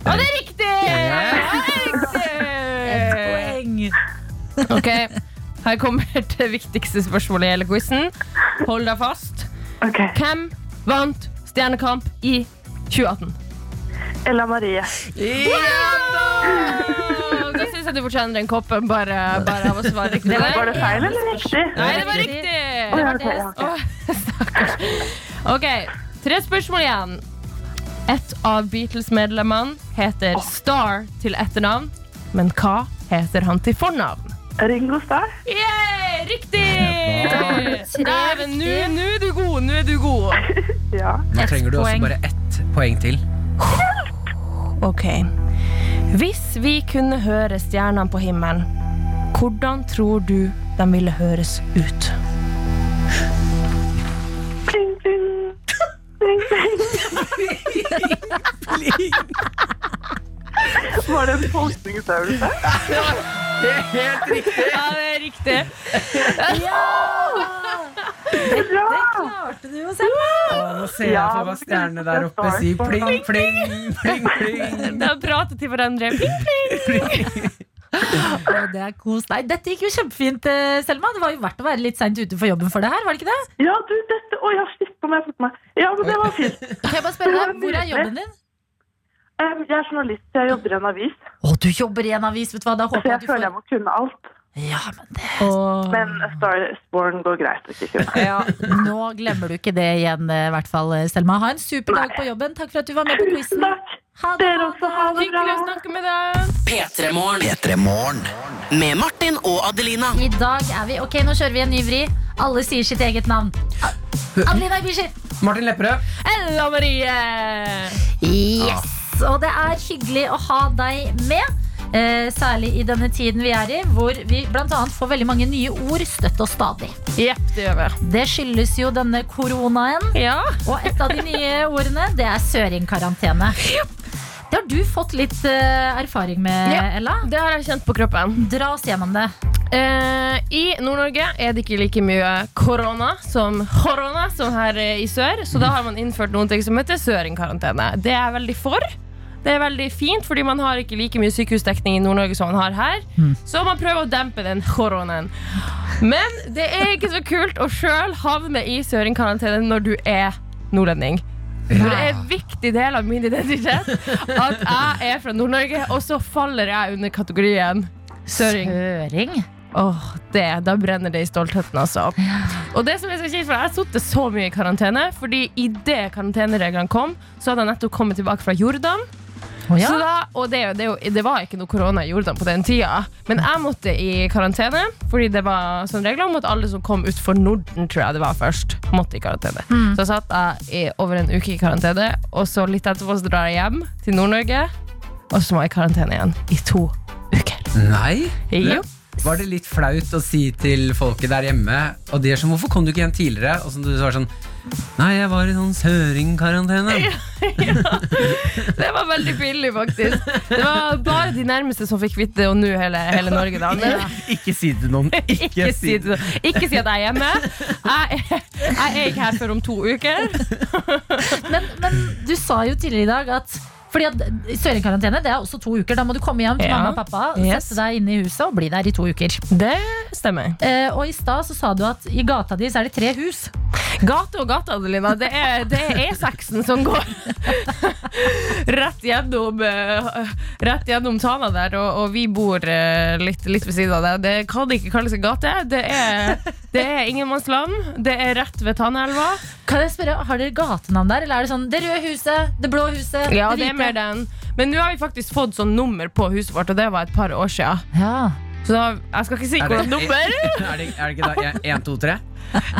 Og det er riktig! Ja, Det er riktig! Poeng! Ok, Her kommer det viktigste spørsmålet i hele quizen. Hold deg fast. Okay. Hvem vant Stjernekamp i 2018? Ella Marie. Da jeg du fortjener den koppen bare, bare av å svare riktig. Var det feil eller riktig? Nei, det var riktig! Stakkars. Ok, tre spørsmål igjen. Et av Beatles-medlemmene heter Star til etternavn, men hva heter han til fornavn? Ringo Starr. Yeah, riktig! Dæven, nå nå er du god, nå er du god. Ja. Nå trenger du også bare ett poeng til. Ok. Hvis vi kunne høre stjernene på himmelen, hvordan tror du de ville høres ut? Pling, pling. Pling, pling. Var det en tolkningsøvelse? Det er helt riktig! Ja, det er riktig. Ja Det Klarte du jo Selma? Å, nå ser jeg for meg stjernene der oppe si pling, pling, pling, pling. De prater til hverandre. Pling, pling. Og det er kos. Nei, dette gikk jo kjempefint, eh, Selma. Det var jo verdt å være litt seint ute for jobben for det her, var det ikke det? Ja, du, dette Å jeg har nå på meg. Ja, men det var fint. Kan jeg bare spørre deg, Hvor er jobben din? Um, Jeg er journalist, jeg jobber i en avis. Å, du jobber i en avis, vet du hva. Da håper jeg jeg at du føler jeg må kunne alt. Ja, men det Men A Star is Born går greit ikke. Ja. Nå glemmer du ikke det igjen, eh, i hvert fall, Selma. Ha en super dag på jobben. Takk for at du var med på Tusen quizen. takk. Ha det. Dere også. Ha det bra. Hyggelig å snakke med deg. P3 Morgen P3 Morgen. med Martin og Adelina. I dag er vi Ok, nå kjører vi en ny vri. Alle sier sitt eget navn. A- Adelina Ibishi. Martin Lepperød. Ella Marie! Yes! Og det er hyggelig å ha deg med. Eh, særlig i denne tiden vi er i, hvor vi annet får veldig mange nye ord støtt og stadig. Yep, det gjør vi. Det skyldes jo denne koronaen. Ja. Og et av de nye ordene, det er søringkarantene. Det har du fått litt uh, erfaring med, Ja. Ella. Det har jeg kjent på kroppen. Dra oss gjennom det. Uh, I Nord-Norge er det ikke like mye korona som korona som her eh, i sør. Så da har man innført noen ting som heter søringkarantene. Det er jeg veldig for. Det er veldig fint, fordi man har ikke like mye sykehusdekning i Nord-Norge som man har her. Så man prøver å dempe den koronaen. Men det er ikke så kult å sjøl havne i søringkarantene når du er nordlending. For det er en viktig del av min identitet at jeg er fra Nord-Norge, og så faller jeg under kategorien søring. Søring? Åh, det, Da brenner det i stoltheten, altså. Og det som er så kjipt, for Jeg har sittet så mye i karantene, fordi idet karantenereglene kom, så hadde jeg nettopp kommet tilbake fra Jordan. Å ja. Så da, og det, er det, det var ikke noe korona i Jordan på den tida. Men jeg måtte i karantene, fordi det var sånn regler om at alle som kom utenfor Norden, tror jeg det var først, måtte i karantene. Så satt jeg i over en uke i karantene, og så litt etterpå så drar jeg hjem til Nord-Norge, og så må jeg i karantene igjen i to uker. Nei. Jo. Var det litt flaut å si til folket der hjemme Og de er sånn, hvorfor kom du ikke igjen tidligere? Og så du var sånn Nei, jeg var i sånn søringkarantene Det var veldig billig, faktisk. Det var bare de nærmeste som fikk vite det, og nå hele, hele Norge. Da. Men, Ikke si det til noen ikke, si det. ikke si at jeg er hjemme. Jeg jeg er ikke her før om to uker. Men, men du sa jo tidligere i dag at fordi at Søringkarantene det er også to uker. Da må du komme hjem til Ja. mamma og pappa, Yes. sette deg inne i huset og bli der i to uker. Det stemmer. Eh, og i stad så sa du at i gata di så er det tre hus. Gate og gate, Adelina. Det er, det er E6-en som går rett gjennom, eh, rett gjennom Tana der, og, og vi bor eh, litt, litt ved siden av det. Det kan ikke kalles en gate. Det er, det er ingenmannsland. Det er rett ved Tanaelva. Kan jeg spørre, Har dere gatenavn der, eller er det sånn det røde huset, det blå huset, Ja, det er mer den. Men nå har vi faktisk fått sånn nummer på huset vårt, og det var et par år siden. Ja. Så da, jeg skal ikke si hvilket nummer. er det, er det ikke da 1, 2, 3?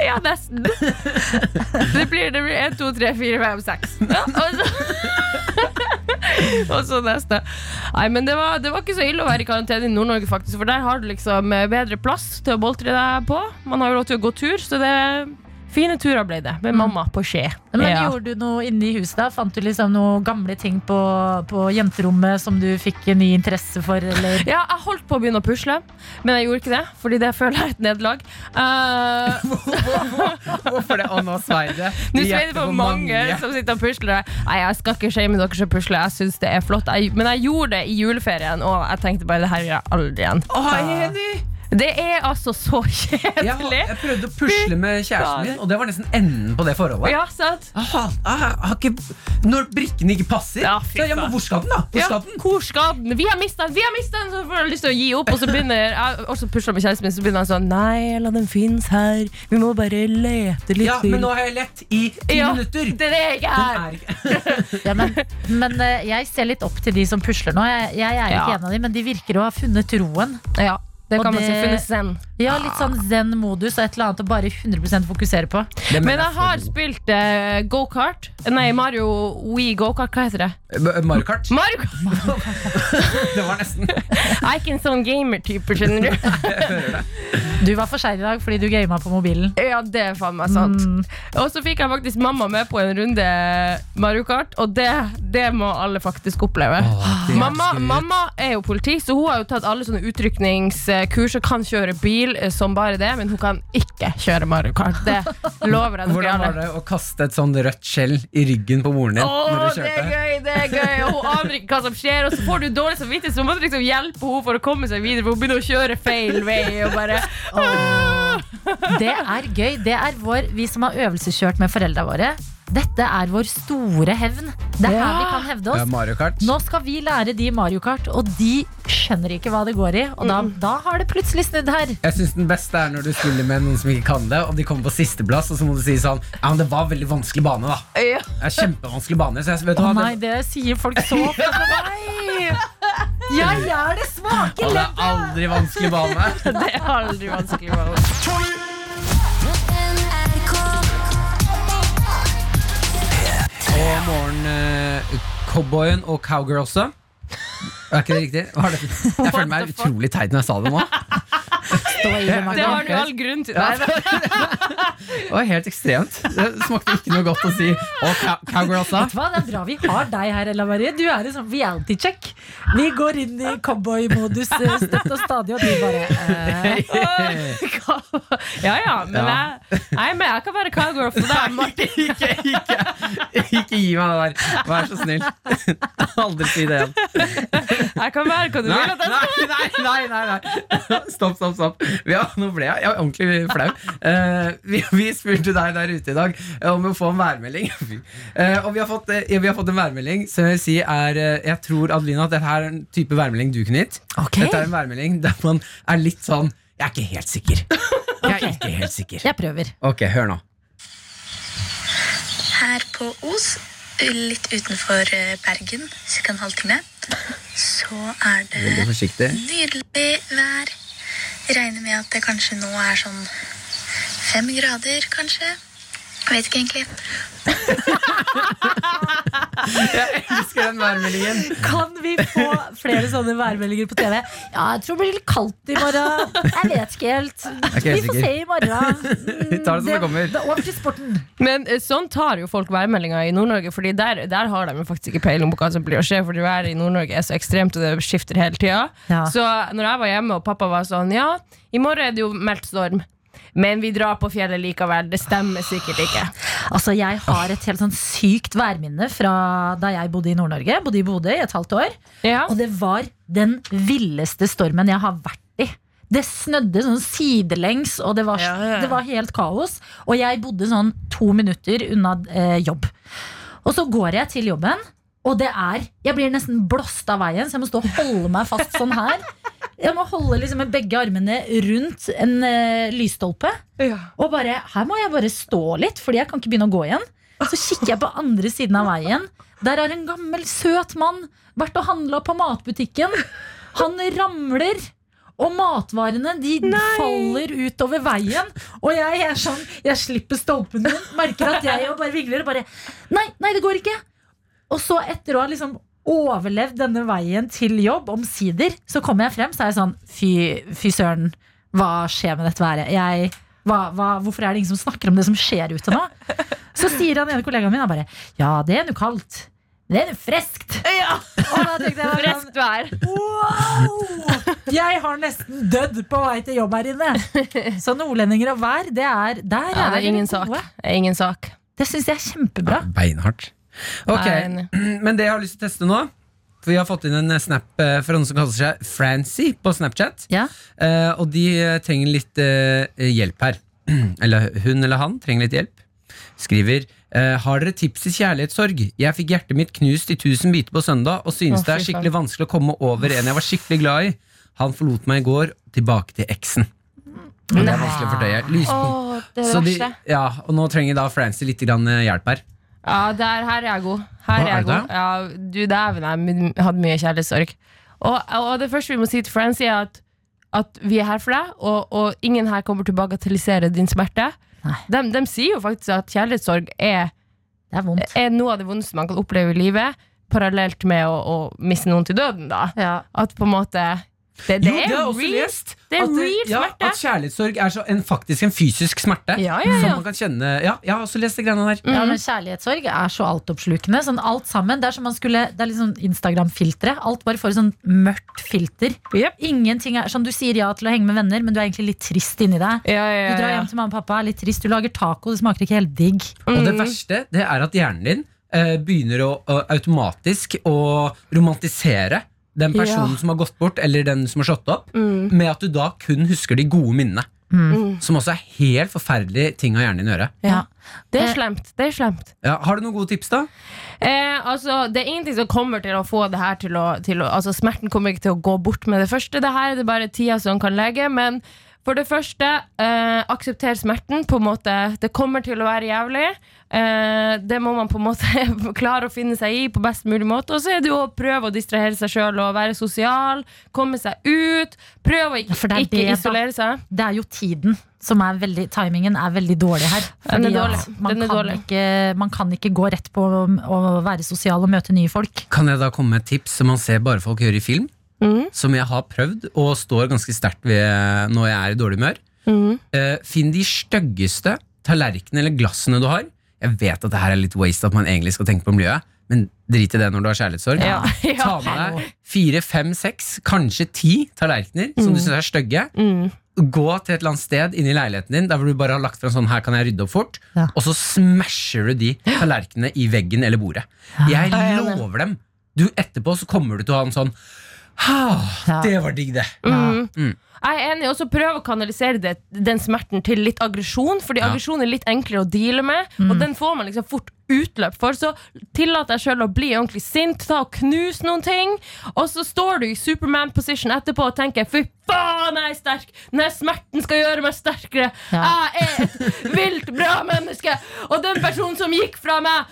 Ja, nesten. Det blir, det blir 1, 2, 3, 4, 5, 6. Ja, og så- og så neste. Nei, men det var, det var ikke så ille å være i karantene i Nord-Norge, faktisk. For der har du liksom eh, bedre plass til å boltre deg på. Man har jo lov til å gå tur, så det Fine turer ble det, med mamma på skje. Men Ja. Gjorde du noe inne i huset? da? Fant du liksom noen gamle ting på, på jenterommet som du fikk en ny interesse for? Eller? Ja, jeg holdt på å begynne å pusle, men jeg gjorde ikke det. Fordi det føler jeg er et nederlag. Uh... Hvorfor det? Å, nå svei det. Nå svei det for mange som sitter og pusler. Nei, jeg skal ikke shame dere som pusler. Jeg synes det er flott. Jeg, men jeg gjorde det i juleferien, og jeg tenkte bare det her gjør jeg aldri igjen. Å, jeg er enig! Det er altså så Jeg, har- kjedelig. jeg prøvde å pusle med kjæresten min, og det var nesten enden på det forholdet. Ja, sant? Aha, aha, har ikke, når brikkene ikke passer Ja, så, ja, men. Hvor skal den, da? Hvor Ja, skal den? hvor skal den? Vi har mista den! Vi har mistet den Så får jeg lyst til å gi opp. Og så begynner jeg også pusler med kjæresten min, så begynner han sånn Nei, la den finnes her. Vi må bare lete litt Ja, til. men nå har jeg lett i ti Ja, minutter. Det er det jeg ikke er. er ikke Ja, men men eh, jeg ser litt opp til de som pusler nå. Jeg, jeg er Ja. ikke en av dem, men de virker å ha funnet roen. Ja, det kan man si. Funnet zen. Ja, Litt sånn zen-modus og et eller annet å bare 100 fokusere på. Men jeg har spilt uh, gokart. Nei, Mario Wii gokart. Hva heter det? B- Mario Kart. Mario Kart! Det var nesten Jeg er ikke en sånn gamer-type, skjønner du. Du var for sein i dag fordi du gama på mobilen. Ja, det er faen meg sant. Mm. Og så fikk jeg faktisk mamma med på en runde Mario Kart, og det, det må alle faktisk oppleve. det er mamma, mamma er jo politi, så hun har jo tatt alle sånne utrykningskurs og kan kjøre bil eh, som bare det, men hun kan ikke kjøre Mario Kart. Det lover jeg dere Hvordan var det å kaste et sånn rødt skjell i ryggen på moren din? Åh, når du det er gøy, det er gøy Og hun aner ikke hva som skjer Og så får du dårlig samvittighet Så må du liksom hjelpe henne for å komme seg videre For hun begynner å kjøre feil vei Og bare Det er gøy. Det er vår, vi som har øvelseskjørt med foreldra våre. Dette er vår store hevn. Det er her vi kan hevde oss. Mario Kart. Nå skal vi lære de Mario Kart, og de skjønner ikke hva det går i. Og da, da har det plutselig snudd her. Jeg synes Den beste er når du spiller med noen som ikke kan det, og de kommer på sisteplass, og så må du si sånn Ja, men det var veldig vanskelig bane, da. Ja. Det er kjempevanskelig bane. Så jeg, vet du Å hva, nei, det, det sier folk så ofte til meg. Jeg er det svake Og det leddet. er aldri vanskelig bane. Det er aldri vanskelig å Og morgen eh, cowboyen og cowgirlsa. Er ikke det riktig? Jeg føler meg utrolig teit når jeg sa det nå. Stå i det, Det har du all grunn til Ja. Nei, Det var helt ekstremt. Det smakte ikke noe godt å si. Og cowgirl også. Vet du hva, Det er bra vi har deg her, Ella Marie. Du er en sånn reality check. Vi går inn i cowboy-modus eh, støtt og stadig, og du bare uh... Ja, ja, men Ja. jeg Nei, men jeg kan være cowgirl for deg Martin Ikke, ikke, ikke gi meg det der. Vær så snill. Aldri si det igjen. Jeg kan være hva du Nei, vil at jeg skal nei, nei, nei, nei, nei. Stopp, stopp, stopp. Ja, nå ble jeg, jeg er ordentlig flau. Uh, vi, vi spurte deg der ute i dag om å få en værmelding. Uh, og vi har, fått, uh, vi har fått en værmelding som jeg vil si er eh, Jeg tror Adelina, at dette er en type værmelding du kunne gitt. Okay. Dette er en værmelding der man er litt sånn Jeg er ikke helt sikker. Jeg er ikke helt sikker. Jeg prøver. Ok, hør nå. Her på Os, litt utenfor eh, Bergen, ca. en halvtime, så er det nydelig vær. Regner med at det kanskje nå er sånn fem grader, kanskje. Jeg vet ikke egentlig. Jeg elsker den værmeldingen. Kan vi få flere sånne værmeldinger på TV? Ja, jeg tror det blir litt kaldt i morgen. Jeg vet ikke helt. Okay, Vi får se i morgen. Vi tar det som det kommer. Det er over til sporten. Men eh, sånn tar jo folk værmeldinga i Nord-Norge, Fordi der, der har de jo faktisk ikke peiling på hva som blir å skje, fordi været i Nord-Norge er så ekstremt, og det skifter hele tida. Ja. Så når jeg var hjemme og pappa var sånn Ja, i morgen er det jo meldt storm. Men vi drar på fjellet likevel. Det stemmer sikkert ikke. Altså, Jeg har et helt sånn sykt værminne fra da jeg bodde i Nord-Norge. Bodde i Bodø i et halvt år. Ja. Og det var den villeste stormen jeg har vært i. Det snødde sånn sidelengs, og det var, Ja, ja. det var helt kaos. Og jeg bodde sånn to minutter unna eh, jobb. Og så går jeg til jobben, og det er Jeg blir nesten blåst av veien, så jeg må stå og holde meg fast sånn her. Jeg må holde liksom med begge armene rundt en uh, lysstolpe. Og bare, her må jeg bare stå litt, Fordi jeg kan ikke begynne å gå igjen. Så kikker jeg på andre siden av veien. Der er en gammel, søt mann vært og handla på matbutikken. Han ramler. Og matvarene de faller utover veien. Og jeg er sånn, jeg slipper stolpen min, merker at jeg og bare vigler og bare Nei, nei, det går ikke. Og så etter å ha liksom overlevd denne veien til jobb. Omsider så kommer jeg frem, så er jeg sånn Fy, fy søren, hva skjer med dette været? Jeg, hva, hva, hvorfor er det ingen som snakker om det som skjer ute nå? Så sier han ene kollegaen min bare Ja, det er nå kaldt. Det er jo friskt. Og da tenkte jeg vær. Wow! Jeg har nesten dødd på vei til jobb her inne. Så nordlendinger og vær, det er Der Ja, det er er ingen sak. Er ingen sak. Det syns jeg er kjempebra. Beinhardt. Ok, er. Men det jeg har lyst til å teste nå For vi har fått inn en snap eh, fra noen som kaller seg Francie på Snapchat. Ja. Eh, og de eh, trenger litt eh, hjelp her. Eller hun eller han trenger litt hjelp. Skriver eh, Har dere tips til kjærlighetssorg? Jeg fikk hjertet mitt knust i tusen biter på søndag og synes Å, det er skikkelig vanskelig å komme over en jeg var skikkelig glad i. Han forlot meg i går, tilbake til eksen. Og det er vanskelig å fordøye. Lyspunkt. Åh, det de, ja, og nå trenger da Francie litt grann eh, hjelp her. Ja, der, her er jeg god. Her Hva, er er jeg det god. Ja, du dæven, jeg hadde mye kjærlighetssorg. Og, og det første vi må si til Friends, er at, at vi er her for deg, og, og ingen her kommer til å bagatellisere din smerte. De, de sier jo faktisk at kjærlighetssorg er, er er noe av det vondeste man kan oppleve i livet, parallelt med å, å miste noen til døden. Da. Ja. At på en måte Det, det Jo, det har er også real. lest. Det er at, real ja, smerte. At kjærlighetssorg er så en, faktisk en fysisk smerte. Ja, ja, Som man kan kjenne Ja, jeg har også lest de greiene der. Ja, men Kjærlighetssorg er så altoppslukende. Sånn alt sammen, Det er som man skulle Det er litt sånn Instagram-filtre. Alt bare får et sånn mørkt filter. Ingenting er sånn Du sier ja til å henge med venner, men du er egentlig litt trist inni deg. Ja, ja, Du drar hjem til mamma og pappa, er litt trist. Du lager taco, det smaker ikke helt digg. Og Mm. det verste det er at hjernen din eh, begynner å, å automatisk å romantisere den personen Ja. som har gått bort, eller den som har slått opp, Mm. med at du da kun husker de gode minnene. Mm. Som også er helt forferdelige ting av hjernen din å gjøre. Ja. Det er slemt. Det er slemt. Ja, har du noen gode tips, da? Eh, altså, det er ingenting som kommer til å få det her til å, til å Altså, smerten kommer ikke til å gå bort med det første. Det her er det bare tida som kan legge. Men for det første, eh, aksepter smerten. På en måte Det kommer til å være jævlig. Eh, det må man på en måte klare å finne seg i på best mulig måte. Og så er det jo å prøve å distrahere seg sjøl og være sosial. Komme seg ut. Prøve å ikke, ja, ikke det, isolere seg. Det er jo tiden som er veldig Timingen er veldig dårlig her. Den er dårlig. Man, Den er kan dårlig. Ikke, man kan ikke gå rett på å, å være sosial og møte nye folk. Kan jeg da komme med et tips som man ser bare folk gjøre i film? Mhm. Som jeg har prøvd og står ganske sterkt ved når jeg er i dårlig humør. Mm. Uh, finn de styggeste tallerkenene eller glassene du har. Jeg vet at det her er litt waste at man egentlig skal tenke på miljøet, men drit i det når du har kjærlighetssorg. Ja, ja. Ta med deg fire, fem, seks, kanskje ti tallerkener som du syns er stygge. Mm. Gå til et eller annet sted inni i leiligheten din Der hvor du bare har lagt frem sånn Her kan jeg rydde opp fort. Ja. Og så smasher du de tallerkenene i veggen eller bordet. Jeg er lover dem. Du Etterpå så kommer du til å ha en sånn Ha, Ja. det var digg, det. Mm. Mm. Jeg er enig, også prøv å kanalisere det, den smerten til litt aggresjon, fordi Ja. aggresjon er litt enklere å deale med, og den får man liksom fort utløp for. Så tillat deg sjøl å bli ordentlig sint, ta og knus noen ting, og så står du i Superman-position etterpå og tenker fy faen, jeg er sterk! Denne smerten skal gjøre meg sterkere! Ja. Jeg er et vilt bra menneske! Og den personen som gikk fra meg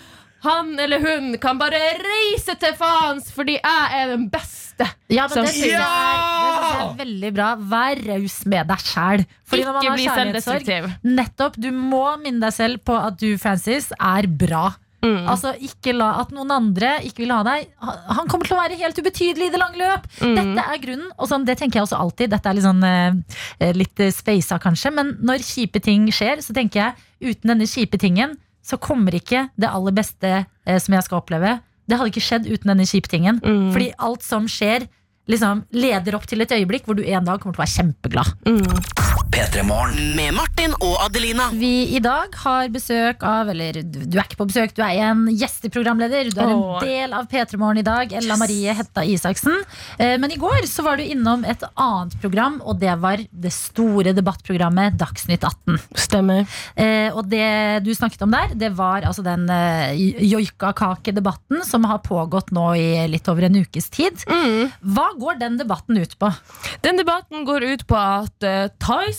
han eller hun kan bare reise til faens fordi jeg er den beste. Ja, men som det syns jeg, er- det synes jeg er veldig bra. Vær raus med deg sjæl. Ikke bli selvdestruktiv. nettopp, du må minne deg selv på at du, Francis, er bra. Mm. Altså, ikke la At noen andre ikke vil ha deg. Han han kommer til å være helt ubetydelig i det lange løp. Mm. Dette er grunnen. Og sånn, det tenker jeg også alltid. Dette er litt sånn eh, litt eh, speisa, kanskje. Men når kjipe ting skjer, så tenker jeg uten denne kjipe tingen, så kommer ikke det aller beste eh, som jeg skal oppleve. Det hadde ikke skjedd uten denne kjipe tingen. Mm. Fordi alt som skjer, liksom leder opp til et øyeblikk hvor du en dag kommer til å være kjempeglad. P3 Morgen. Med Martin og Adelina. Vi i dag har besøk av Eller du er ikke på besøk, du er en gjesteprogramleder. Du er en Åh. del av P3 Morgen i dag. Ella Marie Hetta Isaksen. Eh, Men i går så var du innom et annet program, og det var det store debattprogrammet Dagsnytt 18. Stemmer. Eh, og det du snakket om der, det var altså den eh, joikakakedebatten som har pågått nå i litt over en ukes tid. Mm. Hva går den debatten ut på? Den debatten går ut på at uh,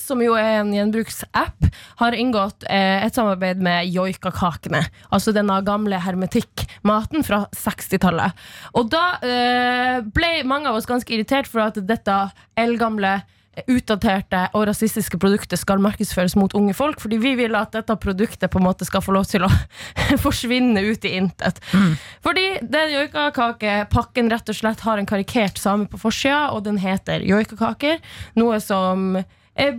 Tice, som jo er en gjenbruksapp, har inngått eh, et samarbeid med joikakakene. Altså denne gamle hermetikkmaten fra 60-tallet. Og da eh, ble mange av oss ganske irritert for at dette eldgamle utdaterte og rasistiske produktet skal markedsføres mot unge folk. Fordi vi vil at dette produktet på en måte skal få lov til å forsvinne ut i intet. Fordi den joikakakepakken rett og slett har en karikert same på forsida, og den heter joikakaker. Noe som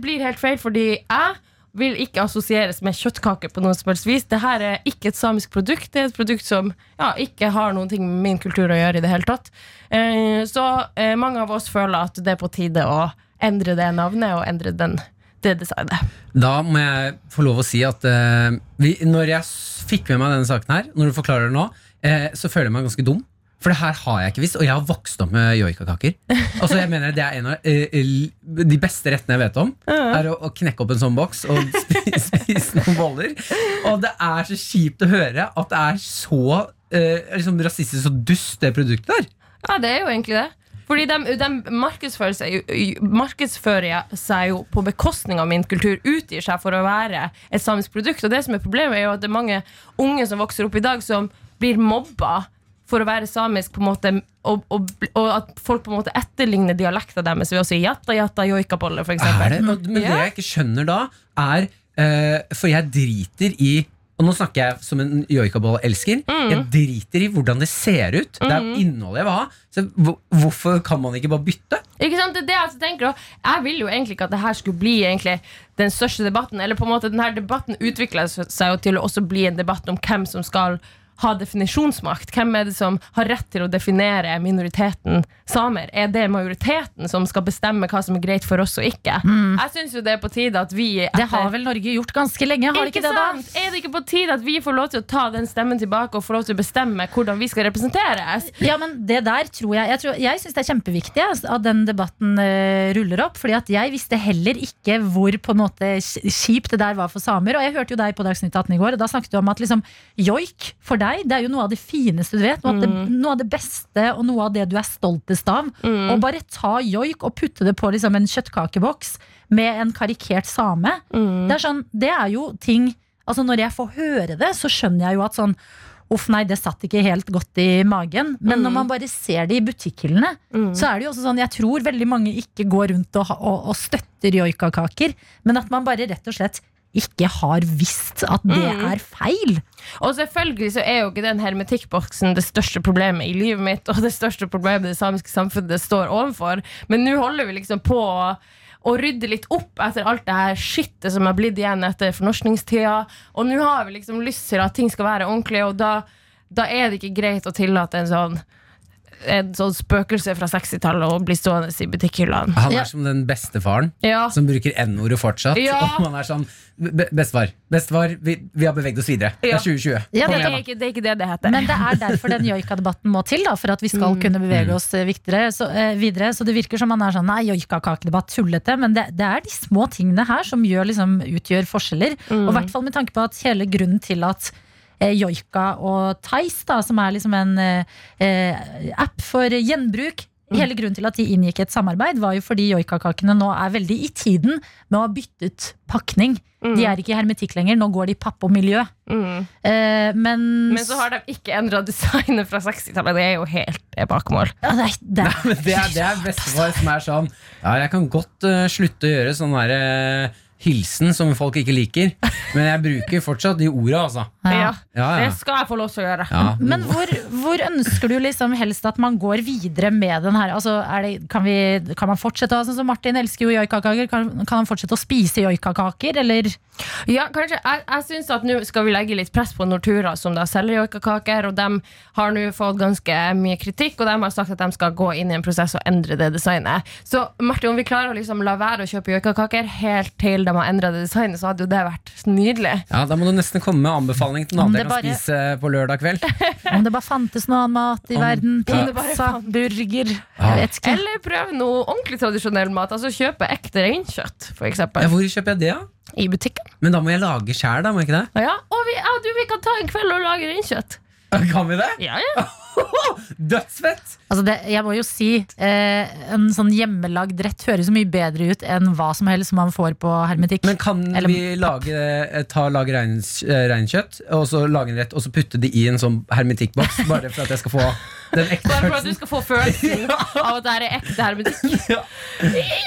blir helt feil, fordi jeg vil ikke assosieres med kjøttkaker på noe som helst vis. Dette er ikke et samisk produkt. Det er et produkt som ja, ikke har noen ting med min kultur å gjøre i det hele tatt. Eh, så eh, mange av oss føler at det er på tide å endre det navnet og endre den, det designet. Da må jeg få lov å si at eh, vi, når jeg fikk med meg denne saken her, når du forklarer det nå, eh, så føler jeg meg ganske dum. For det her har jeg ikke visst, og jeg har vokst opp med joikakaker. Altså, jeg mener Det er en av eh, de beste rettene jeg vet om. Er å, å knekke opp en sånn boks og spise, spise noen boller. Og det er så kjipt å høre at det er så uh, liksom rasistisk og dust, det produktet der. Ja, det er jo egentlig det. Fordi de, de markedsfører, seg markedsfører seg jo på bekostning av min kultur, utgir seg for å være et samisk produkt. Og det som er problemet, er jo at det er mange unge som vokser opp i dag, som blir mobba for å være samisk, på en måte og, og, og at folk på en måte etterligner dialekta deres ved å si jatta, jatta, joikabolle, eksempel. det? Men det jeg ikke skjønner da, er uh, For jeg driter i og nå snakker jeg som en joikaboll-elsker. Mm. Jeg driter i hvordan det ser ut. Det er jo innholdet jeg vil ha. Så hvorfor kan man ikke bare bytte? Ikke sant? Det er det jeg altså tenker også. Jeg vil jo egentlig ikke at det her skulle bli egentlig den største debatten. Eller på en måte denne debatten utvikler seg jo til å også bli en debatt om hvem som skal ha definisjonsmakt. Hvem er det som har rett til å definere minoriteten samer? Er det majoriteten som skal bestemme hva som er greit for oss og ikke? Jeg syns jo det er på tide at vi etter... Det har vel Norge gjort ganske lenge? Har det ikke det, da? Er det ikke på tide at vi får lov til å ta den stemmen tilbake og får lov til å bestemme hvordan vi skal representeres? Ja, men det der tror jeg Jeg, tror, jeg syns det er kjempeviktig at den debatten uh, ruller opp. Fordi at jeg visste heller ikke hvor på en måte kjipt det der var for samer. Og jeg hørte jo deg på Dagsnytt 18 i går, og da snakket du om at liksom, joik for deg, det er jo noe av det fineste du vet. Noe, av, det, noe av det beste og noe av det du er stoltest av. Å bare ta joik og putte det på liksom, en kjøttkakeboks med en karikert same. Det, er sånn, det er jo ting Altså Når jeg får høre det, så skjønner jeg jo at sånn Uff, nei, det satt ikke helt godt i magen. Men når man bare ser det i butikkhyllene, så er det jo også sånn Jeg tror veldig mange ikke går rundt og, og, og støtter joikakaker, men at man bare rett og slett ikke har visst at det er feil. Og selvfølgelig så er jo ikke den hermetikkboksen det største problemet i livet mitt, og det største problemet det samiske samfunnet står overfor, men nå holder vi liksom på å å rydde litt opp etter alt det her skittet som er blitt igjen etter fornorskningstida. Og nå har vi liksom lyst til at ting skal være ordentlig, og da, da er det ikke greit å tillate en sånn en sånn spøkelse fra 60-tallet og blir stående i butikkhyllene. Han er Ja. som den bestefaren Ja. som bruker N-ordet fortsatt. Ja. Og man er sånn "Be- Bestefar, bestefar vi, vi har beveget oss videre. Det er 2020. Ja, Det er ikke det, er ikke det det heter. Men det er derfor den joikadebatten må til, da, for at vi skal kunne bevege oss eh, viktigere, så, eh, videre. Så det virker som man er sånn nei, joikakakedebatt, tullete. Men det, det er de små tingene her som gjør, liksom, utgjør forskjeller. Og i hvert fall med tanke på at hele grunnen til at Joika og Tice, da, som er liksom en eh, eh, app for gjenbruk Hele grunnen til at de inngikk et samarbeid, var jo fordi joikakakene nå er veldig i tiden med å ha byttet pakning. De er ikke i hermetikk lenger, nå går de i papp og miljø. Mm. Eh, men, Men så har de ikke endra designet fra 60-tallet. Det er jo helt eh, bakmål. Ja, det er, det Nei, Men det er, det er bestefar som er sånn Ja, jeg kan godt uh, slutte å gjøre sånn der uh, hilsen som folk ikke liker, men jeg bruker fortsatt de orda, altså. Ja. ja. Ja, Det skal jeg få lov til å gjøre. ja. Men hvor, hvor ønsker du liksom helst at man går videre med den her? Altså, det, kan, vi, kan man fortsette å ha sånn som Martin elsker jo joikakaker? Kan, kan han fortsette å spise joikakaker, eller? Ja, kanskje. Jeg, jeg synes at nå skal vi legge litt press på Nortura, som da selger joikakaker. Og de har nå fått ganske mye kritikk, og de har sagt at de skal gå inn i en prosess og endre det designet. Så Martin, om vi klarer å liksom la være å kjøpe joikakaker helt til de har endra det designet, så hadde jo det vært nydelig. ja, Da må du nesten komme med anbefaling til noe annet jeg kan bare- spise på lørdag kveld. Om det bare fantes noe annen mat i Om- verden? Pizza, burger Ah. Vet ikke. Eller prøv noe ordentlig tradisjonell mat. Altså kjøpe ekte reinkjøtt, f.eks. Ja, hvor kjøper jeg det, da? I butikken. Men da må jeg lage sjæl, da? må jeg ikke det? Ja, og vi, ja, du, vi kan ta en kveld og lage reinkjøtt. Kan vi det? Ja, ja. Dødsfett! Altså det, jeg må jo si eh, En sånn hjemmelagd rett høres så mye bedre ut enn hva som helst man får på hermetikk. Men kan Eller- vi lage, eh, ta, lage eh, reinkjøtt, og så lage en rett, og så putte det i en sånn hermetikkboks, bare for at jeg skal få Bare for at du skal få følelsen av at det er ekte hermetikk.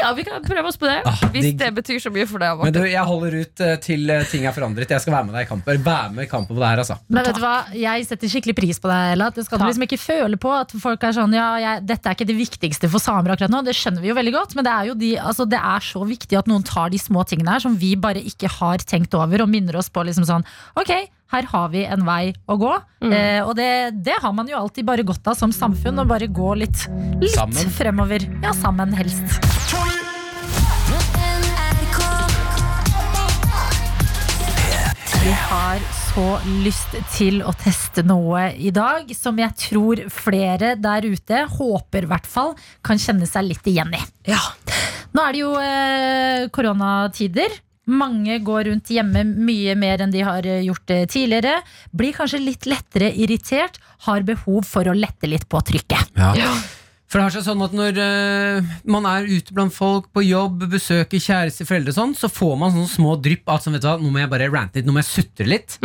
Ja, vi kan prøve oss på det. Ah, Hvis digg. det betyr så mye for deg. Men du, jeg holder ut eh, til eh, ting er forandret. Jeg skal være med deg i kampen. Være med i kampen på det her, altså. Men vet du hva, jeg setter skikkelig pris på deg, Ella. Det skal du liksom ikke føle på at folk er sånn Ja, jeg, dette er ikke det viktigste for samer akkurat nå. Det skjønner vi jo veldig godt, men det er jo de, altså, det er så viktig at noen tar de små tingene her som vi bare ikke har tenkt over, og minner oss på liksom sånn Ok, her har vi en vei å gå. Eh, og det, det har man jo alltid bare godt av som samfunn, å bare gå litt, litt Sammen. fremover. Ja, sammen helst. Vi har så lyst til å teste noe i dag som jeg tror flere der ute, håper i hvert fall, kan kjenne seg litt igjen i. Nå er det jo eh, koronatider. Mange går rundt hjemme mye mer enn de har eh, gjort tidligere. Blir kanskje litt lettere irritert, har behov for å lette litt på trykket. For det har seg sånn at når uh, man er ute blant folk på jobb, besøker kjæreste, foreldre sånn, så får man sånne små drypp av sånn, vet du hva, nå må jeg bare rante litt, nå må jeg sutre litt.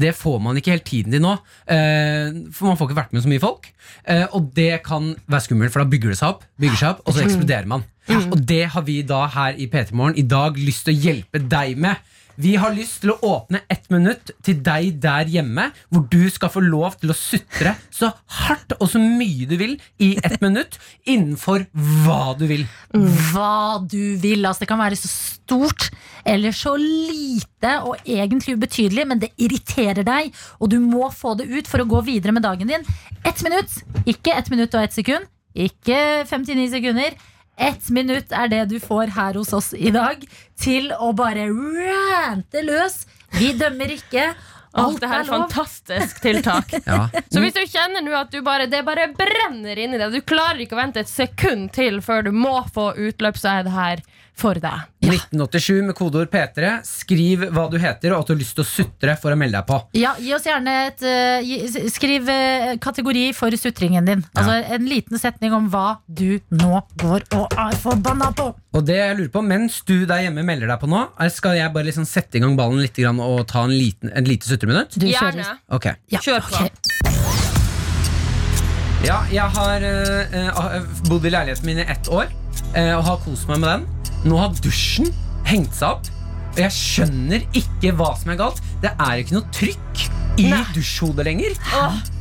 Det får man ikke helt tiden til nå, Uh, for man får ikke vært med så mye folk. Uh, og det kan være skummelt, for da bygger det seg opp, bygger seg opp, og så eksploderer man. Og det har vi da her i P3 Morgen i dag lyst til å hjelpe deg med. Vi har lyst til å åpne ett minutt til deg der hjemme, hvor du skal få lov til å sutre så hardt og så mye du vil i ett minutt, innenfor hva du vil. Hva du vil. Altså, det kan være så stort eller så lite og egentlig ubetydelig, men det irriterer deg, og du må få det ut for å gå videre med dagen din. Ett minutt, ikke ett minutt og ett sekund, ikke 59 sekunder. Ett minutt er det du får her hos oss i dag til å bare rante løs. Vi dømmer ikke. Alt det her er fantastisk tiltak. Ja. Så hvis du kjenner nå at du bare, det bare brenner inni deg, du klarer ikke å vente et sekund til før du må få utløp, så er det her for deg. 1987 med kodeord P3. Skriv hva du heter og at du har lyst til å sutre for å melde deg på. Ja, gi oss gjerne et uh, gi- Skriv uh, kategori for sutringen din. Altså En liten setning om hva du nå går og er forbanna på. Og det jeg lurer på, mens du der hjemme melder deg på nå, er- skal jeg bare liksom sette i gang ballen litt grann og ta en, liten, en lite sutreminutt? Du Gjerne. Okay. Ja, Kjør på. Okay. Ja, jeg har uh, bodd i leiligheten min i ett år eh, og har kost meg med den. Nå har dusjen hengt seg opp, og jeg skjønner ikke hva som er galt. Det er ikke noe trykk i dusjhodet lenger.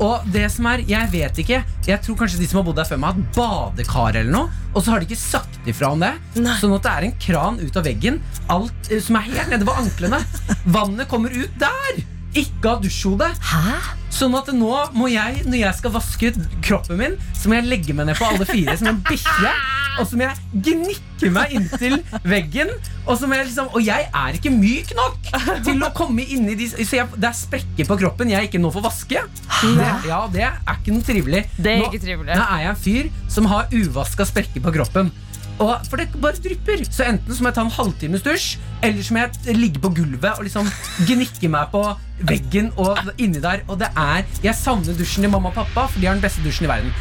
Og det som er, jeg vet ikke Jeg tror kanskje de som har bodd der før meg, har hatt badekar eller noe. Og så har de ikke sagt ifra om det. Sånn at det er en kran ut av veggen alt, eh, som er helt nede ved anklene. Vannet kommer ut der! Ikke av dusjhode. Hæ? Sånn at nå må jeg, når jeg skal vaske ut kroppen min, så må jeg legge meg ned på alle fire som en bikkje. Og så må jeg gnikke meg inntil veggen. Og, jeg liksom, og jeg er ikke myk nok til å komme inn i de Så jeg, det er sprekker på kroppen jeg ikke nå får vaske. Det, ja, det er ikke noe trivelig. Det er ikke trivelig. Nå er jeg en fyr som har uvaska sprekker på kroppen. Og, for det bare drypper. Så enten så må jeg ta en halvtimes dusj, eller så må jeg ligge på gulvet og liksom gnikke meg på veggen og inni der. Og det er Jeg savner dusjen til mamma og pappa, for de har den beste dusjen i verden.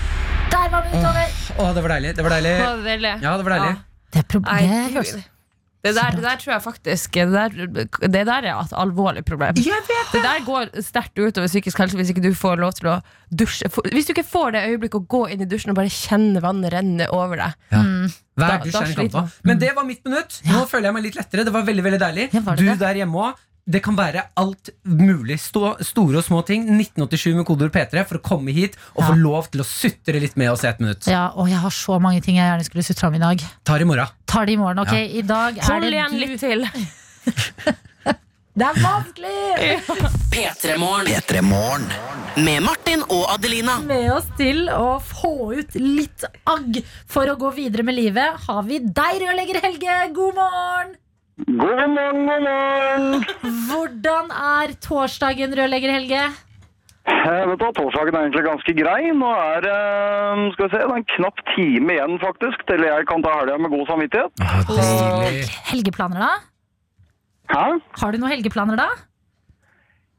Der var vi utover. Åh, det var deilig. Det var deilig. Åh, det var deilig. Ja, det var deilig. Det, er prob- Nei, det Det der, det der tror jeg faktisk Det der, det der er et alvorlig problem. Jeg vet Det der går sterkt utover psykisk helse hvis ikke du får lov til å dusje. For- Hvis du ikke får det øyeblikket å gå inn i dusjen og bare kjenne vannet renne over deg. Hver Da- dusj da er en kamp av. Men det var mitt minutt. Nå føler jeg meg litt lettere. Det var veldig, veldig deilig. Ja, det Du der hjemme òg. Det kan være alt mulig. Stå, store og små ting. 1987 med kodeord P3 for å komme hit og Ja. få lov til å sutre litt med oss i ett minutt. Ja, og jeg har så mange ting jeg gjerne skulle sutra om i dag. Tar i morgen. Tar det i morgen. Ok, Ja. i dag er Hold det igjen du litt til. Det er vanskelig! P3morgen. P3 Morgen. Med Martin og Adelina. Med oss til å få ut litt agg for å gå videre med livet, har vi deg, rørlegger Helge. God morgen! God morgen, god morgen! Hvordan er torsdagen, rørlegger Helge? Eh, vet du, Torsdagen er egentlig ganske grei. Nå er eh, skal vi se, det er en knapp time igjen faktisk, til jeg kan ta helga med god samvittighet. Deilig. Helgeplaner, da? Hæ? Har du noen helgeplaner, da?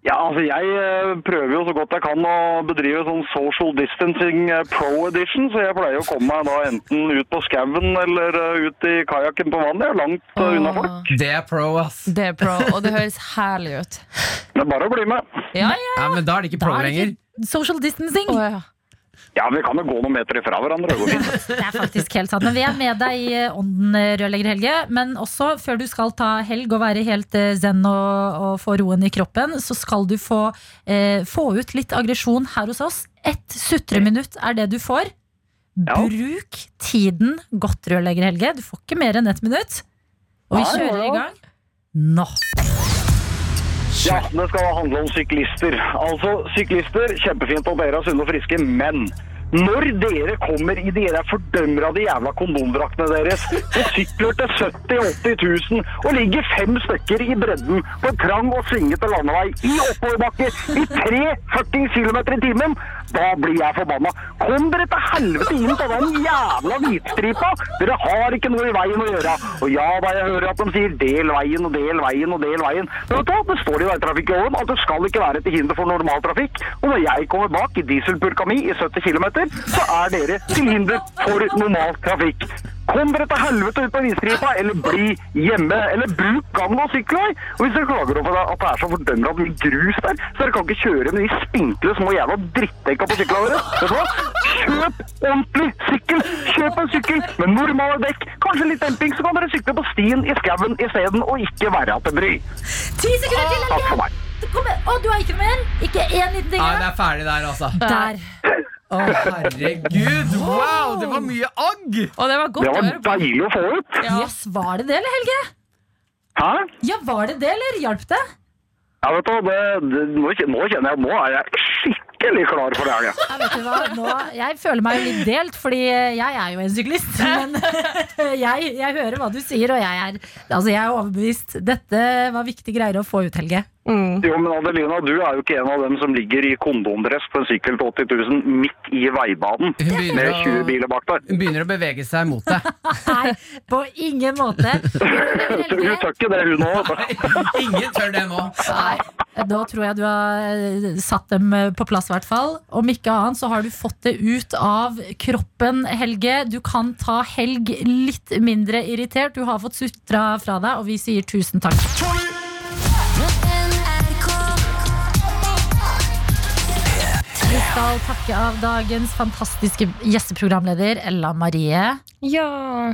Ja, altså Jeg eh, prøver jo så godt jeg kan å bedrive sånn social distancing eh, pro edition, så jeg pleier å komme meg da enten ut på skauen eller eh, ut i kajakken på vannet. Jeg er langt Åh. unna folk. Det er pro, ass. Det er pro, og det høres herlig ut. Det er bare å bli med. Ja, ja. Ja, men da er det ikke pro er lenger. social distancing. Å, ja. Ja, vi kan jo gå noen meter ifra hverandre. Det er faktisk helt sant. Men vi er med deg i eh, ånden, eh, rørlegger Helge. Men også før du skal ta helg og være helt eh, zen og, og få roen i kroppen, så skal du få, eh, få ut litt aggresjon her hos oss. Ett sutreminutt er det du får. Bruk tiden godt, rørlegger Helge. Du får ikke mer enn ett minutt. Og vi kjører i gang nå. Ja, det skal handle om syklister. Altså, syklister, kjempefint at dere er sunne og friske, men når dere kommer i de der fordømrede jævla kondomdraktene deres, og sykler til 70 000-80 000 og ligger fem stykker i bredden på en trang og svingete landevei i oppoverbakke i 3 fucking km i timen, da blir jeg forbanna. Kom dere til helvete inn på den jævla hvitstripa! Dere har ikke noe i veien å gjøre. Og ja da, jeg hører at de sier del veien og del veien og del veien. Men vet du hva, det står i veitrafikkloven at det skal ikke være til hinder for normaltrafikk. Og når jeg kommer bak i dieselpurka mi i 70 km, så er dere til hinder for normal trafikk. Kom dere til helvete ut på vinstripa, eller bli hjemme. Eller bruk gang- og sykkelvei. Og hvis dere klager over at det er så fordømmet mye grus der, så dere kan ikke kjøre med de spinkle små jævla drittdekka på syklene deres. Vet du hva? Kjøp ordentlig sykkel! Kjøp en sykkel med normale dekk, kanskje litt demping, så kan dere sykle på stien i skauen isteden, og ikke være til bry. Ti sekunder til, Takk for meg. Å, du har ikke noe mer? Ikke én liten ting? Nei, det er ferdig der, altså. Der. Å, herregud! Wow, det var mye agg! Og det var godt Det å var høre på. deilig å få ut. Yes, var det det, eller, Helge? Hæ? Ja, var det det, eller hjalp det? Ja, vet du, hva, det, det, nå, kjen- nå kjenner jeg at nå er jeg skikkelig klar for det helga. Ja, vet du hva? Nå, jeg føler meg jo litt delt, fordi jeg er jo en syklist. Men jeg, jeg hører hva du sier, og jeg er, altså jeg er overbevist. Dette var viktige greier å få ut, Helge. Jo, men Adelina, du er jo ikke en av dem som ligger i kondomdress på en sykkel til 80 000 midt i veibanen med å- 20 biler bak der. Hun begynner å bevege seg mot deg. Nei, på ingen måte. Hun tør ikke det, hun òg. Ingen tør det nå. Nei, da tror jeg du har satt dem på plass, i hvert fall. Om ikke annet så har du fått det ut av kroppen, Helge. Du kan ta helg litt mindre irritert. Du har fått sutra fra deg, og vi sier tusen takk. Vi skal takke av dagens fantastiske gjesteprogramleder Ella Marie. Ja.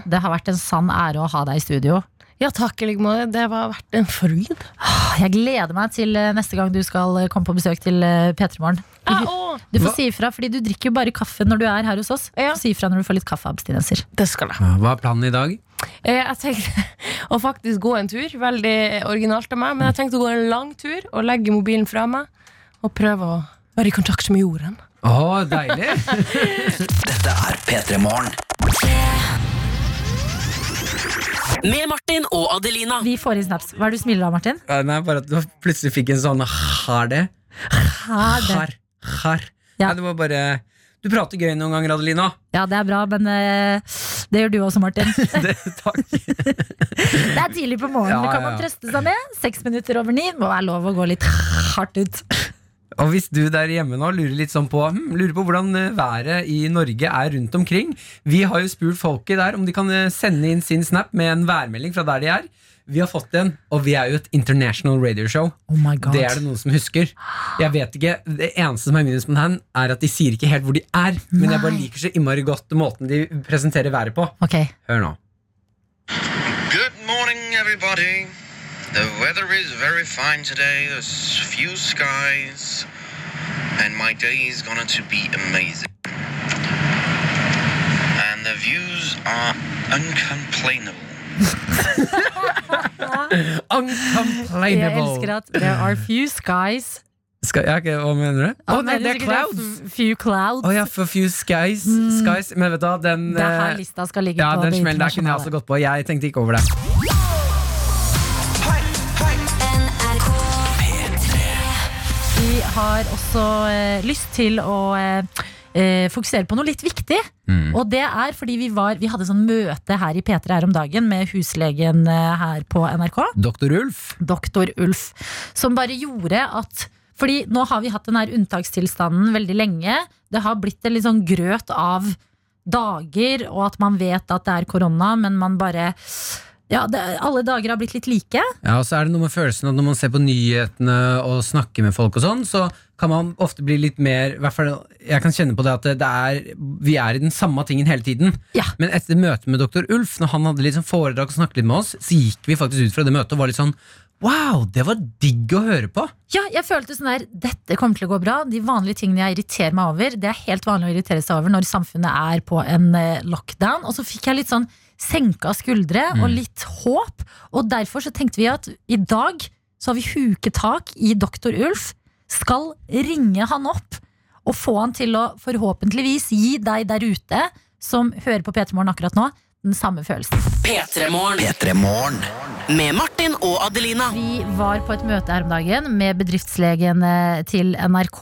Det har vært en sann ære å ha deg i studio. Ja, takk i like måte. Det har vært en fryd. Jeg gleder meg til eh, neste gang du skal eh, komme på besøk til eh, P3 Morgen. Ah, Du, får Hva? si ifra, fordi du drikker jo bare kaffe når du er her hos oss. Ja. Si ifra når du får litt kaffeabstinenser. Det skal jeg. Hva er planen i dag? Eh, Jeg tenkte å faktisk gå en tur. Veldig originalt av meg. Men jeg tenkte å gå en lang tur og legge mobilen fra meg. Og prøve å være i kontakt med jorden. Å, deilig! Dette er P3 Morgen. Med Martin og Adelina. Vi får inn snaps. Hva er det du smiler av, Martin? Ja, Nei, bare at du plutselig fikk en sånn har det. Har det. Har. Har. Ja. Nei, det var bare Du prater gøy noen ganger, Adelina. Ja, det er bra, men eh, det gjør du også, Martin. Det, takk. Det er tidlig på morgenen. Ja, det kan man ja. trøste seg med. Seks minutter over ni må være lov å gå litt hardt ut. Og hvis du der hjemme nå lurer litt sånn på hm, Lurer på hvordan eh, været i Norge er rundt omkring Vi har jo spurt folket der om de kan eh, sende inn sin snap med en værmelding fra der de er. Vi har fått en, og vi er jo et international radio show. Oh my god. Det er det noen som husker. Jeg vet ikke, Det eneste som er minus med den, er at de sier ikke helt hvor de er. Men jeg bare liker så innmari godt måten de presenterer været på. Okay. Hør nå. Good morning, everybody. The weather is very fine today. There's few skies, and my day is going to be amazing. And the views are uncomplainable. Jeg Uncomplainable. elsker at there are few skies. Skal, ja, okay, hva mener du? Å, oh, nei, det er clouds. Few clouds. Å ja, for few skies. skies. Men vet du hva, den Det er her eh, lista skal ligge Ja, på den det smellen der kunne jeg også gått på. Jeg tenkte ikke over det. Har også eh, lyst til å eh, eh, fokusere på noe litt viktig. Og det er fordi vi, var, vi hadde sånn møte her i P3 her om dagen med huslegen eh, her på NRK. Doktor Ulf. Doktor Ulf. Som bare gjorde at Fordi nå har vi hatt den her unntakstilstanden veldig lenge. Det har blitt en litt sånn grøt av dager, og at man vet at det er korona, men man bare Ja, det, Alle dager har blitt litt like. Ja, og så er det noe med følelsen at når man ser på nyhetene og snakker med folk og sånn, så kan man ofte bli litt mer i hvert fall, Jeg kan kjenne på det at det, det er, vi er i den samme tingen hele tiden. Ja. Men etter møtet med doktor Ulf, når han hadde litt sånn foredrag og snakket litt med oss, så gikk vi faktisk ut fra det møtet og var litt sånn Wow, det var digg å høre på! Ja, jeg følte sånn der, Dette kommer til å gå bra. De vanlige tingene jeg irriterer meg over, det er helt vanlig å irritere seg over når samfunnet er på en eh, lockdown. Og så fikk jeg litt sånn senka skuldre og Mm. litt håp. Og derfor så tenkte vi at i dag så har vi huket tak i Doktor Ulf. Skal ringe han opp og få han til å forhåpentligvis gi deg der ute som hører på P3 Morgen akkurat nå, den samme følelsen. P3morgen. Med Martin og Adelina. Vi var på et møte her om dagen med bedriftslegen eh, til NRK.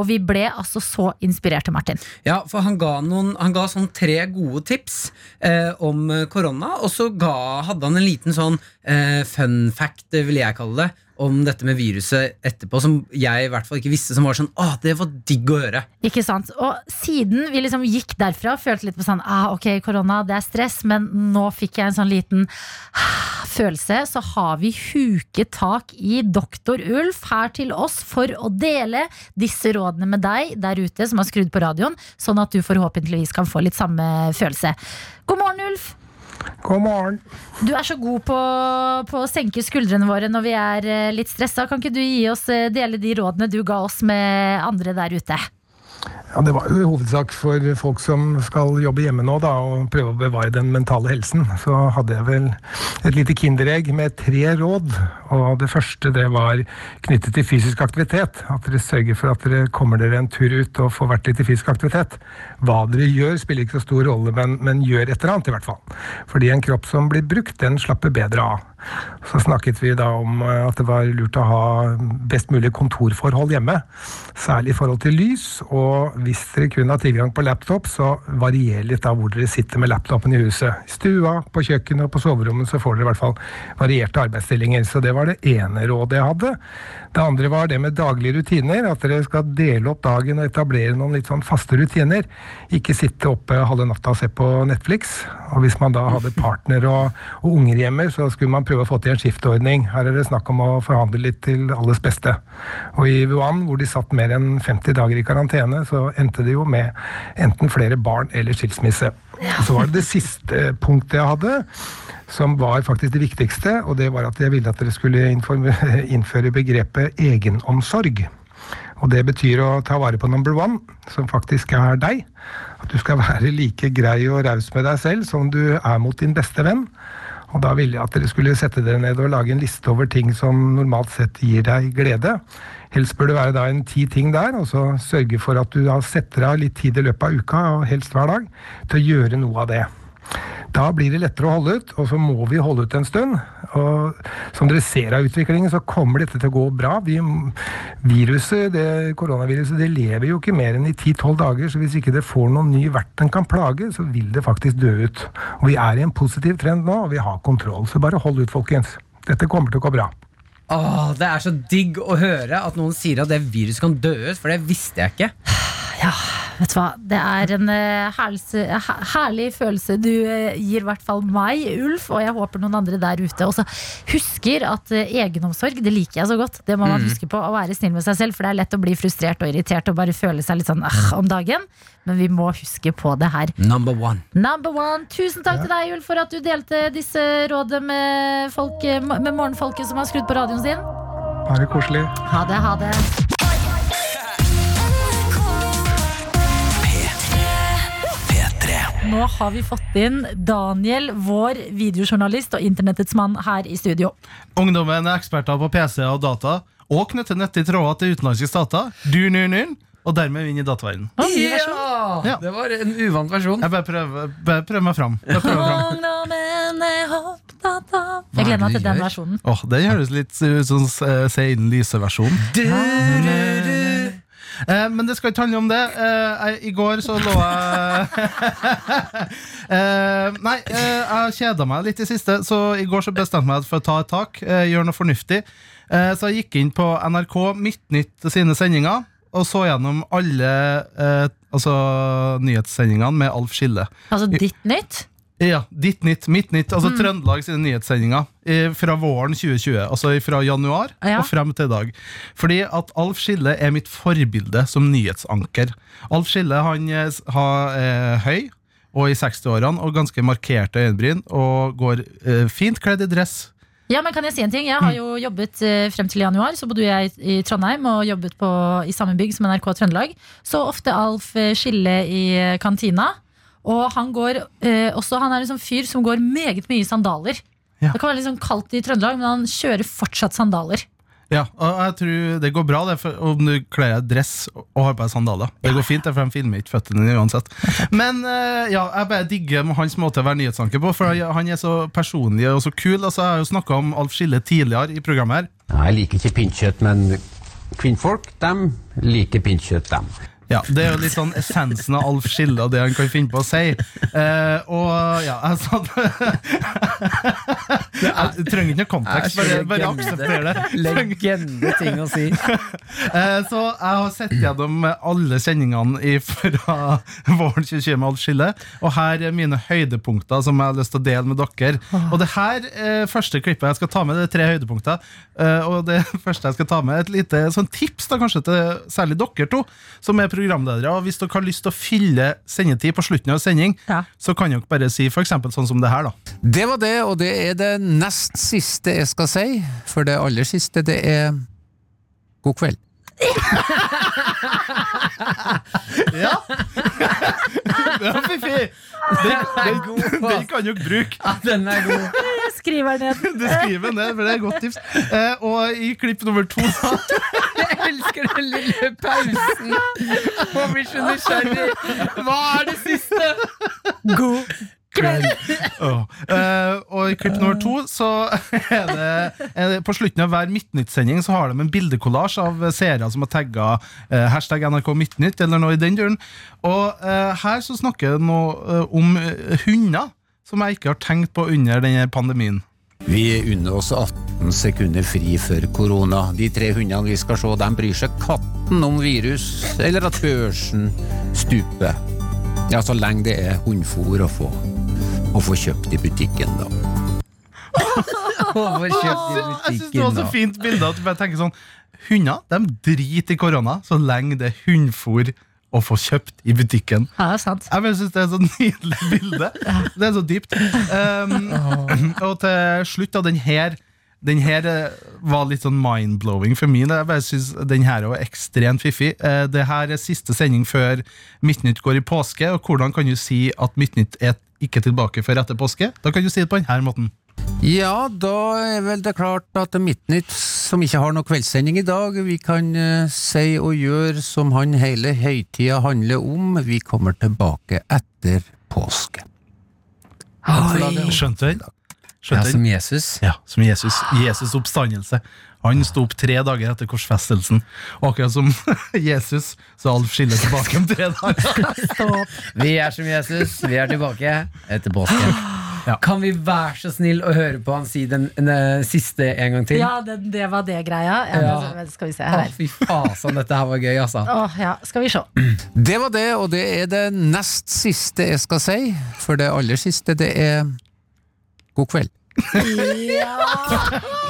Og vi ble altså så inspirerte, Martin. Ja, for han ga, noen, han ga sånn tre gode tips eh, om eh, korona, og så ga, hadde han en liten sånn eh, fun fact, vil jeg kalle det, om dette med viruset etterpå, som jeg i hvert fall ikke visste, som var sånn Å, det var digg å høre. Ikke sant? Og siden vi liksom gikk derfra, følte litt på sånn ah, Ok, korona, det er stress, men nå fikk jeg en sånn liten ah, følelse. Så har vi huket tak i Doktor Ulf her til oss for å dele disse rådene med deg der ute som har skrudd på radioen, sånn at du forhåpentligvis kan få litt samme følelse. God morgen, Ulf. God morgen. Du er så god på, på å senke skuldrene våre når vi er eh, litt stressa. Kan ikke du gi oss eh, dele de rådene du ga oss med andre der ute? Ja, Det var jo i hovedsak for folk som skal jobbe hjemme nå da, og prøve å bevare den mentale helsen. Så hadde jeg vel et lite kinderegg med tre råd. Og Det første det var knyttet til fysisk aktivitet. At dere sørger for at dere kommer dere en tur ut og får vært litt i fysisk aktivitet. Hva dere gjør spiller ikke så stor rolle, men, men gjør et eller annet i hvert fall. Fordi en kropp som blir brukt, den slapper bedre av. Så snakket vi da om eh, at det var lurt å ha best mulig kontorforhold hjemme. Særlig i forhold til lys. Og hvis dere kun har tilgang på laptop, så varierer litt av hvor dere sitter med laptopen i huset. I stua, på kjøkkenet og på soverommet så får dere i hvert fall varierte arbeidsstillinger. Så det var det ene rådet jeg hadde. Det andre var det med daglige rutiner. At dere skal dele opp dagen og etablere noen litt sånn faste rutiner. Ikke sitte oppe halve natta og se på Netflix. Og hvis man da hadde partner og, og unger hjemme, så skulle man prøve å få til en skiftordning. Her er det snakk om å forhandle litt til alles beste. Og i Wuhan, hvor de satt mer enn 50 dager i karantene, så endte det jo med enten flere barn eller skilsmisse. Og så var det det siste punktet jeg hadde, som var faktisk det viktigste, og det var at jeg ville at dere skulle innføre begrepet egenomsorg. Og det betyr å ta vare på number one, som faktisk er deg. At du skal være like grei og raus med deg selv som du er mot din beste venn. Og da ville jeg at dere skulle sette dere ned og lage en liste over ting som normalt sett gir deg glede. Helst bør det være da en ti ting der, og så sørge for at du setter av litt tid i løpet av uka, og helst hver dag, til å gjøre noe av det. Da blir det lettere å holde ut, og så må vi holde ut en stund. Og som dere ser av utviklingen, så kommer dette til å gå bra. Vi, viruset, det, koronaviruset det lever jo ikke mer enn i 10-12 dager, så hvis ikke det får noen ny vert den kan plage, så vil det faktisk dø ut. Og vi er i en positiv trend nå, og vi har kontroll. Så bare hold ut, folkens. Dette kommer til å gå bra. Åh, Det er så digg å høre at noen sier at det viruset kan dø ut, for det visste jeg ikke. Ja, vet du hva. Det er en herlig, herlig følelse du eh, gir i hvert fall meg, Ulf, og jeg håper noen andre der ute også husker at eh, egenomsorg, det liker jeg så godt. Det må man Mm. huske på, å være snill med seg selv, for det er lett å bli frustrert og irritert og bare føle seg litt sånn «Ah», om dagen. Men vi må huske på det her. Number one. Number one. Tusen takk til deg, Ulf, for at du delte disse rådene med, folk, eh, med morgenfolket som har skrudd på radioen sin. Bare koselig. Ha det, ha det. Nå har vi fått inn Daniel, vår videojournalist og internettets mann her i studio. Ungdommen er eksperter på PC og data, og knytter i tråder til utenlandske stater. Du, nu, nu, og dermed vinner dataverden. Ja! Det var en uvant versjon. Jeg bare prøver, bare prøver meg fram. Jeg, prøver fram. Ungdommen er opptatt Jeg gleder meg til den versjonen. Åh, det høres litt ut som uh, Seiden Lyse-versjonen. Eh, men det skal ikke handle om det. Eh, I går så lå jeg eh, Nei, eh, jeg kjeda meg litt i siste, så i går så bestemte jeg meg for å ta et tak. Eh, gjøre noe fornuftig. Eh, så jeg gikk inn på NRK Midtnytt sine sendinger og så gjennom alle altså, nyhetssendingene med Alf Skille. Altså Ditt Nytt? Ja, Ditt nytt, mitt nytt. Altså Mm. Trøndelag sine nyhetssendinger eh, fra våren 2020. Altså fra januar Ja. og frem til i dag. Fordi at Alf Skille er mitt forbilde som nyhetsanker. Alf Skille han er, har, er høy og i 60-årene og ganske markerte øyenbryn og går eh, fint kledd i dress. Ja, men kan jeg si en ting? Jeg har jo jobbet eh, frem til januar, så bodde jeg i, Trondheim og jobbet på, i samme bygg som NRK Trøndelag. Så ofte Alf eh, Skille i eh, kantina. Og han går eh, også, han er en sånn fyr som går meget mye i sandaler. Det kan være litt sånn kaldt i Trøndelag, men han kjører fortsatt sandaler. Ja, og jeg tror det går bra det, for om du kler deg dress og har på deg sandaler. Det går fint, for de filmer ikke føttene dine uansett. Men eh, ja, jeg bare digger hans måte å være nyhetsanker på, for han er så personlig og så kul. Altså, jeg har jo snakka om Alf Skille tidligere i programmet her. Ja, jeg liker ikke pinnkjøtt, men kvinnfolk, dem liker pinnkjøtt, dem. Ja, Det er jo litt sånn essensen av Alf Skille og det han kan finne på å si. Eh, og ja, jeg Du trenger ikke noe kontekst, bare, bare aksepter det. Legende-ting å si. Eh, Så jeg har sett gjennom alle sendingene fra våren 2020 med Alf Skille, og her er mine høydepunkter som jeg har lyst til å dele med dere. Og det her eh, første klippet jeg skal ta med, det er tre høydepunkter. Eh, Og det første jeg skal ta med, er et lite sånn tips da kanskje til særlig dere to, som er programledere. Og hvis dere har lyst til å fylle sendetid på slutten av sending, så kan dere bare si for eksempel sånn som det her, da. Det var det, og det er det nest siste jeg skal si, for det aller siste, det er god kveld. Ja! Det var fiffig! Den, den, den kan dere bruke. den er god. Jeg skriver ned. Du skriver ned, for det er et godt tips. Eh, og i klipp nummer to da, Jeg elsker den lille pausen. Man blir så nysgjerrig. Hva er det siste? God kveld. Oh. Uh, og i klipp nummer to så er det, er det På slutten av hver Midtnytt-sending Så har de en bildekollasj av seere som har tagga uh, hashtag NRK Midtnytt, eller noe i den duren. Og uh, her så snakker de nå eh, om eh, hunder, som jeg ikke har tenkt på under denne pandemien. Vi unner oss 18 sekunder fri før korona. De tre hundene vi skal se, de bryr seg katten om virus, eller at børsen stuper. Ja, så lenge det er hundfôr å få, å få kjøpt i butikken, da. Overkjøpt i Jeg synes det var butikken så fint bilde at du bare tenker sånn Hunder de driter i korona så lenge det er hundfôr å få kjøpt i butikken. Ja, det er sant. Jeg bare synes det er et så nydelig bilde. Det er så dypt. Um, og til slutt, da, den her den her eh, var litt sånn mind-blowing for min. Jeg bare synes den her var ekstremt fiffig. Eh, Det her er siste sending før Midtnytt går i påske. Og hvordan kan du si at Midtnytt er ikke tilbake før etter påske? Da kan du si det på denne måten. Ja, da er vel det klart at Midtnytt, som ikke har noe kveldssending i dag, vi kan eh, si og gjøre som han hele høytida handler om, vi kommer tilbake etter påske. Skjønte du den? Ja, som Jesus. Ja, som Jesus. Jesus oppstandelse. Han sto opp tre dager etter korsfestelsen. Og akkurat som Jesus, så Alf Skille tilbake om tre dager. Vi er som Jesus, vi er tilbake etter påske. Kan vi være så snill å høre på han si den, den eh, siste en gang til? Ja, det, det var det greia. Ja, Ja. men Skal vi se Å, fy fasen, dette her var gøy, altså. Åh, ja, skal vi se. Det var det, og det er det nest siste jeg skal si, for det aller siste, det er god kveld. P3morgen